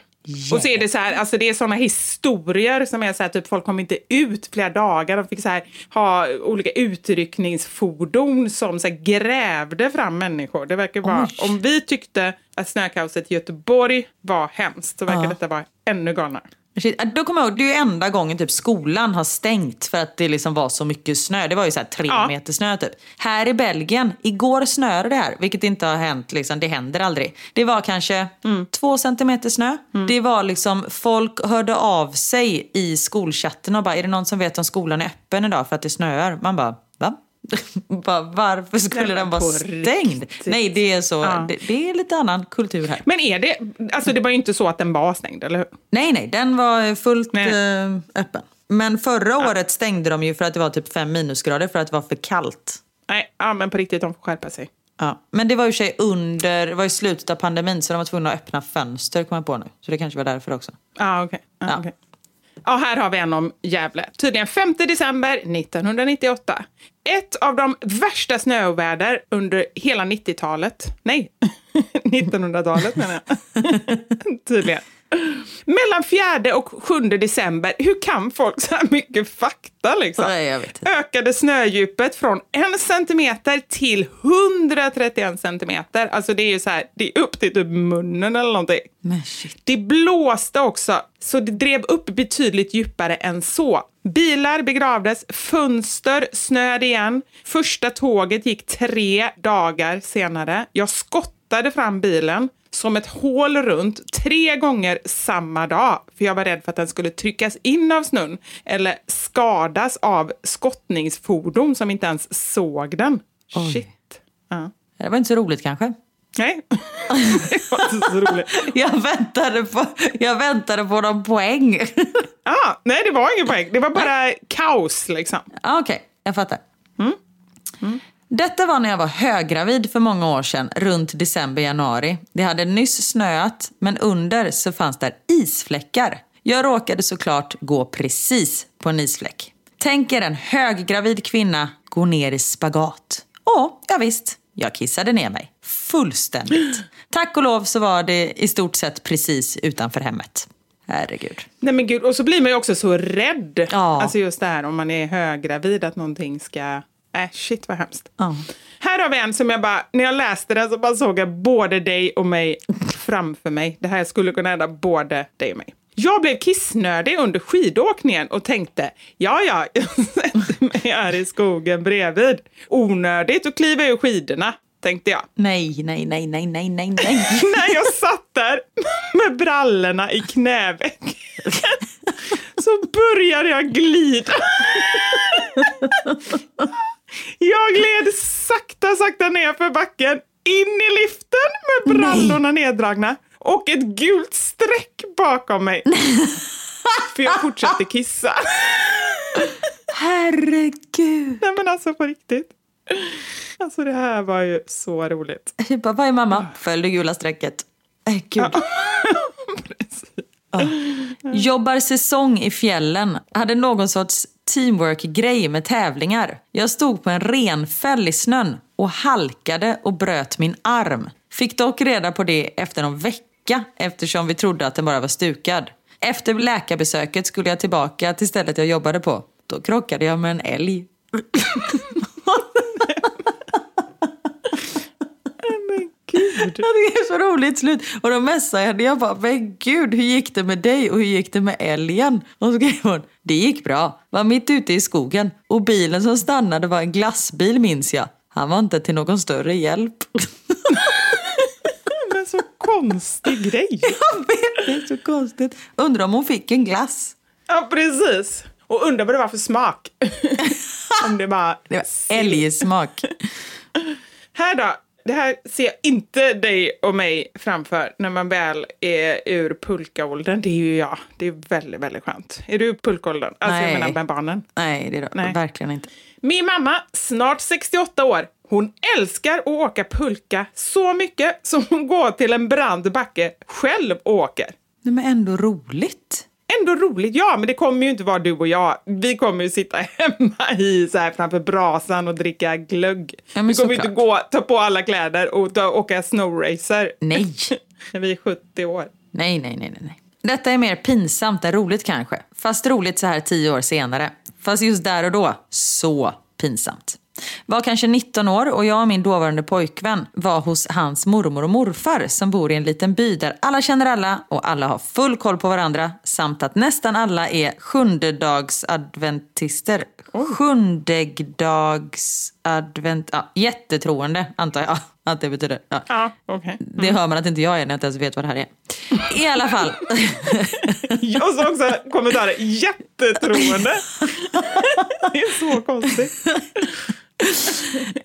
Och så är det så här, alltså det är såna historier som är så här, typ folk kom inte ut flera dagar. De fick så här, ha olika utryckningsfordon som så här, grävde fram människor. Det verkar vara, om vi tyckte att snökaoset i Göteborg var hemskt så verkar Ja. detta vara ännu galnare. Shit, äh, Då kommer jag ihåg, det är enda gången typ skolan har stängt för att det liksom var så mycket snö. Det var ju så tre Ja. meter snö typ. Här i Belgien, igår snöade det här, vilket inte har hänt, liksom, det händer aldrig. Det var kanske två centimeter snö. Det var liksom, folk hörde av sig i skolchatten och bara, är det någon som vet om skolan är öppen idag för att det snöar? Man bara? *laughs* bara, varför skulle den vara stängd? riktigt. Nej, det är så, Ja. det, det är lite annan kultur här. Men är det, alltså det var ju inte så att den var stängd, eller hur? Nej, nej, den var fullt Nej. eh, öppen. Men förra året stängde de ju för att det var typ fem minusgrader för att det var för kallt. Nej, ja, men på riktigt, de får skärpa sig. Ja. Men det var ju sig under, det var i slutet av pandemin så de var tvungna att öppna fönster kom jag på nu. Så det kanske var därför också. Ah, okay. Ah, Ja. okej. Ja, här har vi en om Gävle. Tydligen 5 december 1998. Ett av de värsta snöoväder under hela 90-talet. Nej, *laughs* 1900-talet menar jag. *laughs* Tydligen. Mellan 4 och 7 december. Hur kan folk så här mycket fakta liksom? Nej, jag vet inte. Ökade snödjupet från en centimeter till 131 centimeter. Alltså det är ju så här, det är upp till typ munnen eller någonting. Men shit. Det blåste också, så det drev upp betydligt djupare än så. Bilar begravdes, fönster snöade igen. Första tåget gick tre dagar senare. Jag skottade fram bilen som ett hål runt tre gånger samma dag. För jag var rädd för att den skulle tryckas in av snön eller skadas av skottningsfordon som inte ens såg den. Shit. Ja. Det var inte så roligt kanske. Nej, *laughs* det var inte så roligt. *laughs* Jag väntade på, jag väntade på någon poäng. *laughs* Ah, nej, det var ingen poäng. Det var bara kaos liksom. ah, Okej, jag fattar. Detta var när jag var höggravid för många år sedan, runt december-januari. Det hade nyss snöat, men under så fanns där isfläckar. Jag råkade såklart gå precis på en isfläck. Tänk er en höggravid kvinna gå ner i spagat. Och ja, visst, jag kissade ner mig. Fullständigt. Tack och lov så var det i stort sett precis utanför hemmet. Herregud. Nej men gud, och så blir man ju också så rädd. Ja. Alltså just det här om man är höggravid att någonting ska... Äh, shit vad hemskt. Ja. Här har vi en som jag bara, när jag läste den så bara såg jag både dig och mig framför mig. Det här skulle kunna hända både dig och mig. Jag blev kissnödig under skidåkningen och tänkte, ja, ja, *laughs* jag sätter mig här i skogen bredvid. Onödigt att kliva ur skidorna, tänkte jag. Nej, nej, nej, nej, nej, nej, nej. *laughs* När jag satt där med brallorna i knäveck så började jag glida. *laughs* Jag gled sakta, sakta ner för backen, in i liften med brallorna neddragna och ett gult streck bakom mig. *laughs* För jag fortsatte kissa. Herregud. Nej men alltså på riktigt. Alltså det här var ju så roligt. Jag bara, vad är mamma? Följ det gula strecket. Äh, gud. Ja. *laughs* *laughs* Jobbar säsong i fjällen. Hade någon sorts teamwork-grej med tävlingar. Jag stod på en renfäll i snön och halkade och bröt min arm. Fick dock reda på det efter en vecka eftersom vi trodde att den bara var stukad. Efter läkarbesöket skulle jag tillbaka till stället jag jobbade på. Då krockade jag med en älg. *laughs* Gud. Det är så roligt slut. Och då messade jag henne. Jag bara, men gud, hur gick det med dig och hur gick det med älgen? Och så skrev hon, det gick bra. Var mitt ute i skogen. Och bilen som stannade var en glassbil minns jag. Han var inte till någon större hjälp. *laughs* Men så konstig grej. *laughs* Jag vet, det är så konstigt. Undrar om hon fick en glass. Ja, precis. Och undrar vad det var för smak. *laughs* Om det var... Det var älgsmak. Här då. Det här ser jag inte dig och mig framför när man väl är ur pulkaåldern. Det är ju jag. Det är väldigt, väldigt skönt. Är du i pulkaåldern? Alltså Nej. jag menar med barnen. Nej, det är Nej. verkligen inte. Min mamma, snart 68 år, hon älskar att åka pulka så mycket som hon går till en brant backe själv och åker. Nej, men ändå roligt. Ändå roligt, ja, men det kommer ju inte vara du och jag. Vi kommer ju sitta hemma i så här framför brasan och dricka glögg. Ja, vi kommer ju inte gå, ta på alla kläder och ta, åka snowracer Nej. *laughs* när vi är 70 år. Nej, nej, nej, nej. Detta är mer pinsamt än roligt kanske. Fast roligt så här tio år senare. Fast just där och då, så pinsamt. Var kanske 19 år och jag och min dåvarande pojkvän var hos hans mormor och morfar som bor i en liten by där alla känner alla och alla har full koll på varandra samt att nästan alla är sjundedagsadventister. Sjundedagsadvent... Ja, jättetroende antar jag att det betyder. Ja. Ja, okej. Det hör man att inte jag är när jag inte ens vet vad det här är. I alla fall. *laughs* Jag såg också kommentarer, jättetroende. *laughs* Det är så konstigt.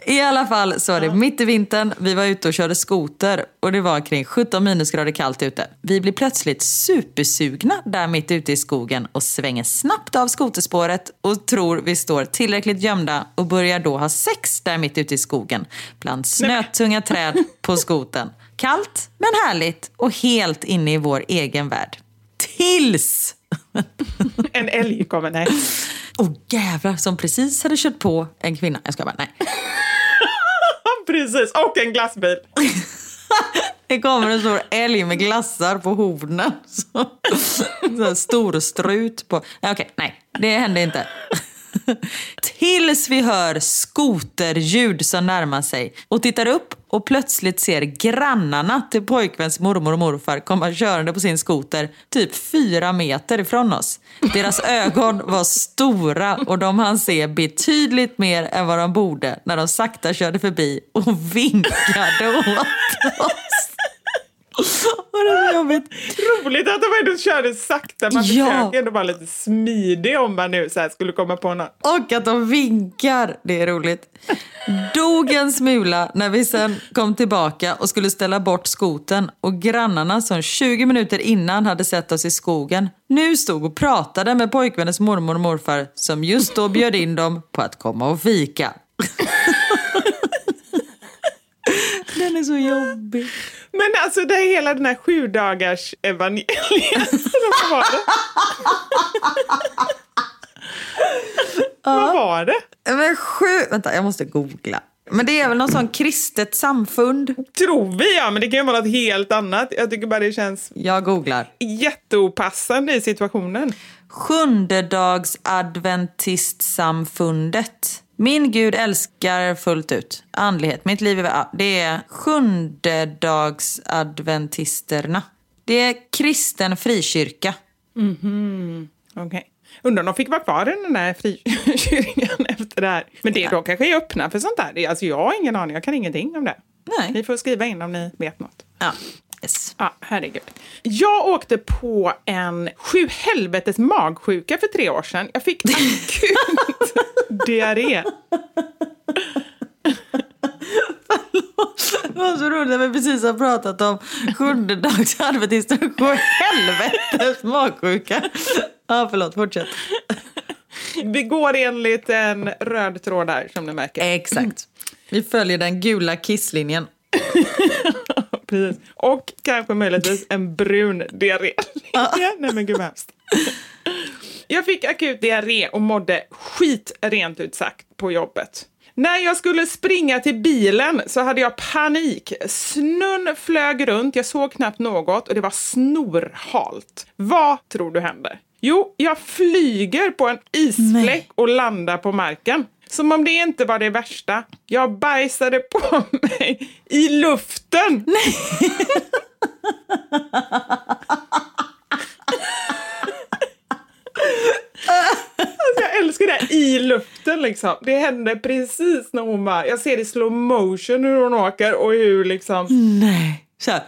I alla fall så var det mitt i vintern, vi var ute och körde skoter och det var kring 17 minusgrader kallt ute. Vi blir plötsligt supersugna där mitt ute i skogen och svänger snabbt av skoterspåret och tror vi står tillräckligt gömda och börjar då ha sex där mitt ute i skogen bland snötunga träd på skoten. Kallt men härligt och helt inne i vår egen värld. Tills En älg kommer, nej. Åh jävlar, som precis hade kört på en kvinna. Jag ska bara, nej. *laughs* Precis, och en glassbil. *laughs* Det kommer en stor älg med glassar på hornen. Så, *laughs* så här stor strut på... Okej, nej. Det hände inte. *laughs* Tills vi hör skoterljud som närmar sig och tittar upp och plötsligt ser grannarna till pojkväns mormor och morfar komma körande på sin skoter typ fyra meter ifrån oss. Deras ögon var stora och de hann se betydligt mer än vad de borde när de sakta körde förbi och vinkade åt oss. *laughs* Och det är jobbigt. Roligt att de ändå körde sakta. Man Ja. försöker ändå vara lite smidig om man nu så skulle komma på något. Och att de vinkar. Det är roligt. Dog en smula när vi sen kom tillbaka och skulle ställa bort skoten och grannarna som 20 minuter innan hade sett oss i skogen nu stod och pratade med pojkvännens mormor och morfar som just då bjöd in dem på att komma och fika. *laughs* Den är så jobbig. Men alltså det är hela den här sju dagars evangeliet. Vad var det? Vad var det? Men sju... Vänta, jag måste googla. Men det är väl någon sån kristet samfund? Tror vi ja, men det kan ju vara något helt annat. Jag tycker bara det känns Jag googlar. jätteopassande i situationen. Sjundedagsadventistsamfundet. Min Gud älskar fullt ut. Andlighet. Mitt liv är... ja, Det är sjundedagsadventisterna. Det är kristen frikyrka. Okej. Undrar om de fick vara kvar i den där frikyrkan *laughs* efter det här. Men det, de kanske är öppna för sånt där. Alltså jag har ingen aning, jag kan ingenting om det. Ni Nej. får skriva in om ni vet något. Ja. Yes. Ja, herregud. Jag åkte på en sju helvetes magsjuka för tre år sedan. Jag fick *laughs* akut *laughs* diarré. Det var så roligt när vi precis har pratat om sjundedagsadventister och sju helvetes magsjuka. Ja, förlåt. Fortsätt. Vi går enligt en röd tråd där, som ni märker. Exakt. Vi följer den gula kisslinjen. *laughs* Precis. Och kanske möjligtvis en brun diarré. *laughs* Nej men gud vad hemskt. Jag fick akut diarré och mådde skit rent ut sagt på jobbet. När jag skulle springa till bilen så hade jag panik. Snön flög runt, jag såg knappt något och det var snorhalt. Vad tror du händer? Jo, jag flyger på en isfläck och landar på marken. Som om det inte var det värsta. Jag bajsade på *laughs* mig i luften. Alltså, jag älskar det här i luften liksom. Det hände precis när hon bara, jag ser i slow motion hur hon åker och hur liksom, Nej. Så här.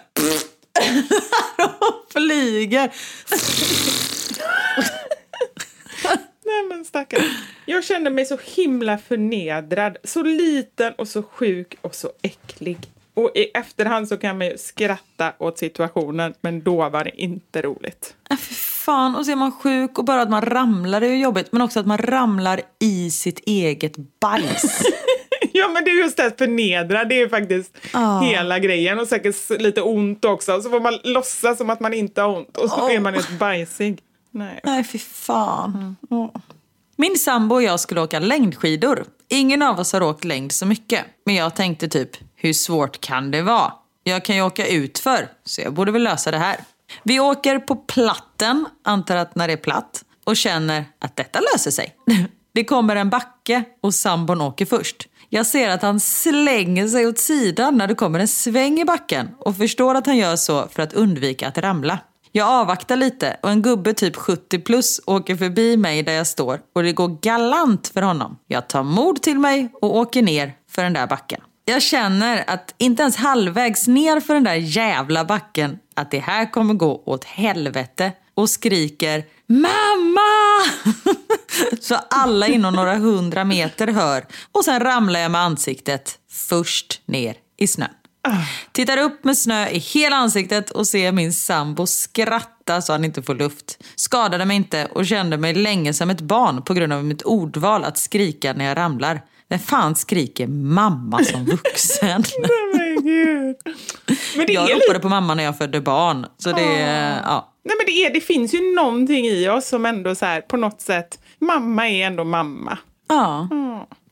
*laughs* Och flyger. *laughs* nej men stackarn. Jag kände mig så himla förnedrad. Så liten och så sjuk och så äcklig. Och i efterhand så kan man ju skratta åt situationen, men då var det inte roligt. Ja, fy fan. Och så är man sjuk och bara att man ramlar är ju jobbigt. Men också att man ramlar i sitt eget bajs. *laughs* Ja, men det är just det, att förnedra, det är ju faktiskt Ja. hela grejen. Och säkert lite ont också. Så får man låtsas som att man inte har ont och så Åh. är man helt bajsig. Nej. Nej, fy fan. Åh. Min sambo och jag skulle åka längdskidor. Ingen av oss har åkt längd så mycket. Men jag tänkte typ, hur svårt kan det vara? Jag kan ju åka utför, så jag borde väl lösa det här. Vi åker på platten, antar att när det är platt, och känner att detta löser sig. *laughs* Det kommer en backe och sambon åker först. Jag ser att han slänger sig åt sidan när det kommer en sväng i backen och förstår att han gör så för att undvika att ramla. Jag avvaktar lite och en gubbe typ 70 plus åker förbi mig där jag står och det går galant för honom. Jag tar mod till mig och åker ner för den där backen. Jag känner att inte ens halvvägs ner för den där jävla backen att det här kommer gå åt helvete och skriker Mamma! *laughs* Så alla inom några hundra meter hör och sen ramlar jag med ansiktet först ner i snön. Tittar upp med snö i hela ansiktet och ser min sambo skratta så han inte får luft. Skadade mig inte och kände mig länge som ett barn på grund av mitt ordval att skrika när jag ramlar. Vem fan skriker mamma som *laughs* vuxen? Men det Jag ropade lite... på mamma när jag födde barn. Så det, ja. Nej, men det, är, det finns ju någonting i oss som ändå så här, på något sätt, mamma är ändå mamma. Ja,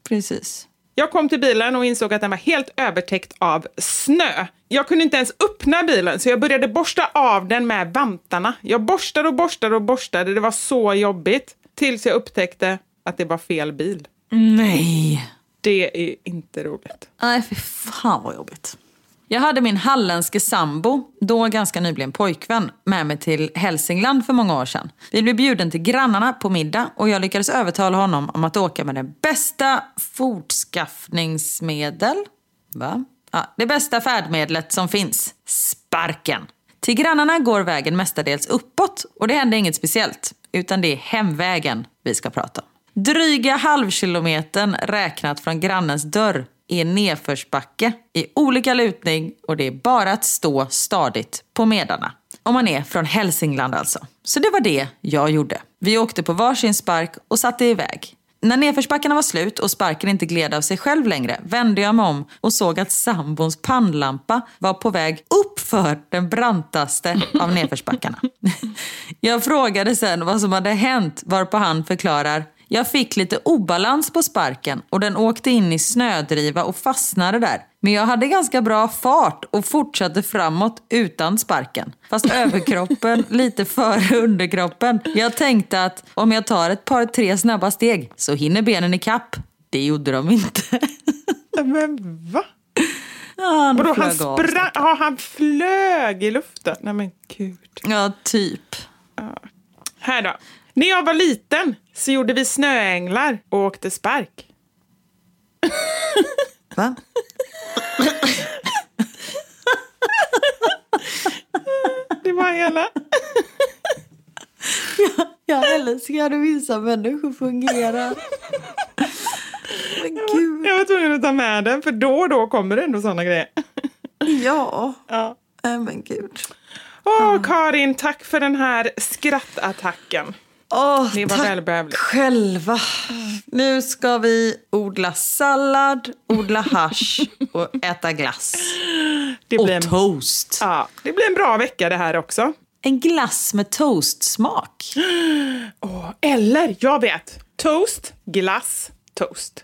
precis. Jag kom till bilen och insåg att den var helt övertäckt av snö. Jag kunde inte ens öppna bilen så jag började borsta av den med vantarna. Jag borstade och borstade och borstade. Det var så jobbigt. Tills jag upptäckte att det var fel bil. Nej. Det är inte roligt. Nej, fy fan vad jobbigt. Jag hade min halländske sambo, då ganska nyligen pojkvän, med mig till Hälsingland för många år sedan. Vi blev bjuden till grannarna på middag och jag lyckades övertala honom om att åka med det bästa fortskaffningsmedel. Va? Ja, det bästa färdmedlet som finns. Sparken. Till grannarna går vägen mestadels uppåt och det händer inget speciellt. Utan det är hemvägen vi ska prata om. Dryga halvkilometern räknat från grannens dörr är nedförsbacke i olika lutning och det är bara att stå stadigt på medarna. Om man är från Hälsingland alltså. Så det var det jag gjorde. Vi åkte på varsin spark och satte iväg. När nedförsbackarna var slut och sparken inte gled av sig själv längre vände jag mig om och såg att sambons pannlampa var på väg upp för den brantaste av nedförsbackarna. *laughs* Jag frågade sen vad som hade hänt varpå han förklarar jag fick lite obalans på sparken och den åkte in i snödriva och fastnade där. Men jag hade ganska bra fart och fortsatte framåt utan sparken. Fast *laughs* överkroppen lite före underkroppen. Jag tänkte att om jag tar ett par tre snabba steg så hinner benen i kapp. Det gjorde de inte. *laughs* Men va? han Vadå, han, flög av sprang, ja, han flög i luften? Nej men gud. Ja, typ. Här då. När jag var liten så gjorde vi snöänglar och åkte spark. Va? Det var hela. Jag älskar hur vissa människor fungerar. Men gud. Jag var tvungen att ta med den, för då och då kommer det ändå såna grejer. Ja. Ja. Men gud. Åh, Karin, tack för den här skrattattacken. Åh, Det var tack välbehövligt. själva. Nu ska vi odla sallad, odla hash och äta glass. Det Och blir, en, toast. ja, det blir en bra vecka det här också. En glass med toastsmak. Åh, eller, jag vet. Toast, glass, toast.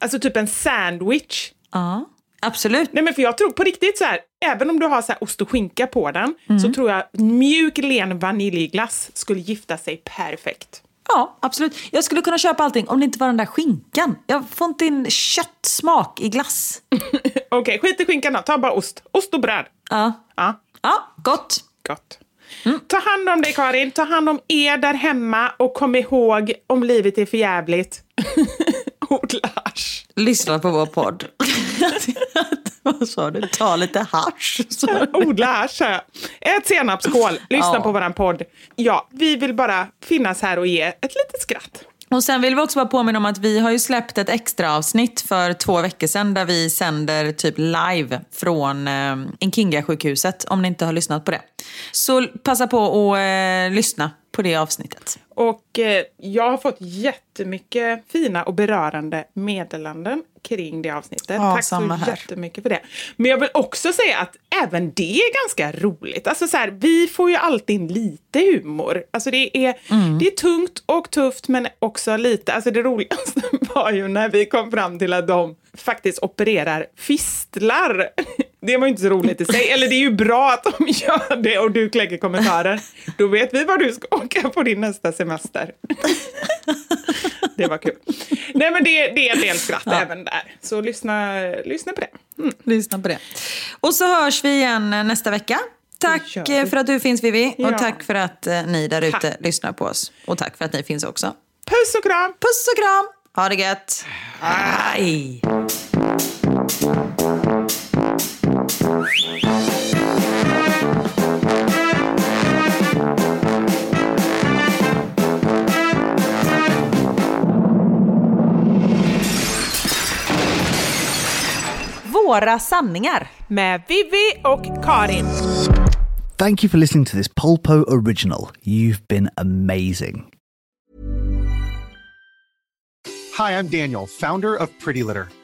Alltså typ en sandwich. Ja, absolut. Nej men för jag tror på riktigt så här, även om du har så här ost och skinka på den, Mm. så tror jag mjuk len vaniljglass skulle gifta sig perfekt. Ja, absolut. Jag skulle kunna köpa allting om det inte var den där skinkan. Jag får inte in köttsmak i glass. *laughs* Okej, skit i skinkan då, ta bara ost. Ost och bröd. Ja, Ja, ja gott. gott. Ta hand om dig Karin, ta hand om er där hemma och kom ihåg om livet är för jävligt. *laughs* Odla hasch. Lyssna på vår podd. *laughs* Vad sa du? Ta lite hasch. *laughs* Odla hasch, sa jag. Ät senapskål, lyssna Ja. på våran podd. Ja, vi vill bara finnas här och ge ett litet skratt. Och sen vill vi också bara påminna om att vi har ju släppt ett extra avsnitt för två veckor sedan där vi sänder typ live från eh, Nkinga-sjukhuset om ni inte har lyssnat på det. Så passa på att eh, lyssna på det avsnittet. Och eh, jag har fått jättemycket fina och berörande meddelanden kring det avsnittet. Ja, Tack så här. jättemycket för det. Men jag vill också säga att även det är ganska roligt. Alltså så här, vi får ju alltid in lite humor. Alltså det är, Mm. det är tungt och tufft men också lite, alltså det roligaste *laughs* var ju när vi kom fram till att de faktiskt opererar fistlar. Det var ju inte så roligt i sig. Eller det är ju bra att de *laughs* gör det och du kläcker kommentarer. Då vet vi var du ska åka på din nästa semester. *laughs* Det var kul. Nej men det, det är en del skratt även där. Så lyssna, lyssna på det. Lyssna på det. Och så hörs vi igen nästa vecka. Tack för att du finns Vivi Ja. och tack för att eh, ni där ute lyssnar på oss. Och tack för att ni finns också. Puss och kram! Puss och kram! Ha det gött! Hej! Våra sanningar. Med Vivi och Karin. Thank you for listening to this Polpo original. You've been amazing. Hi, I'm Daniel, founder of Pretty Litter.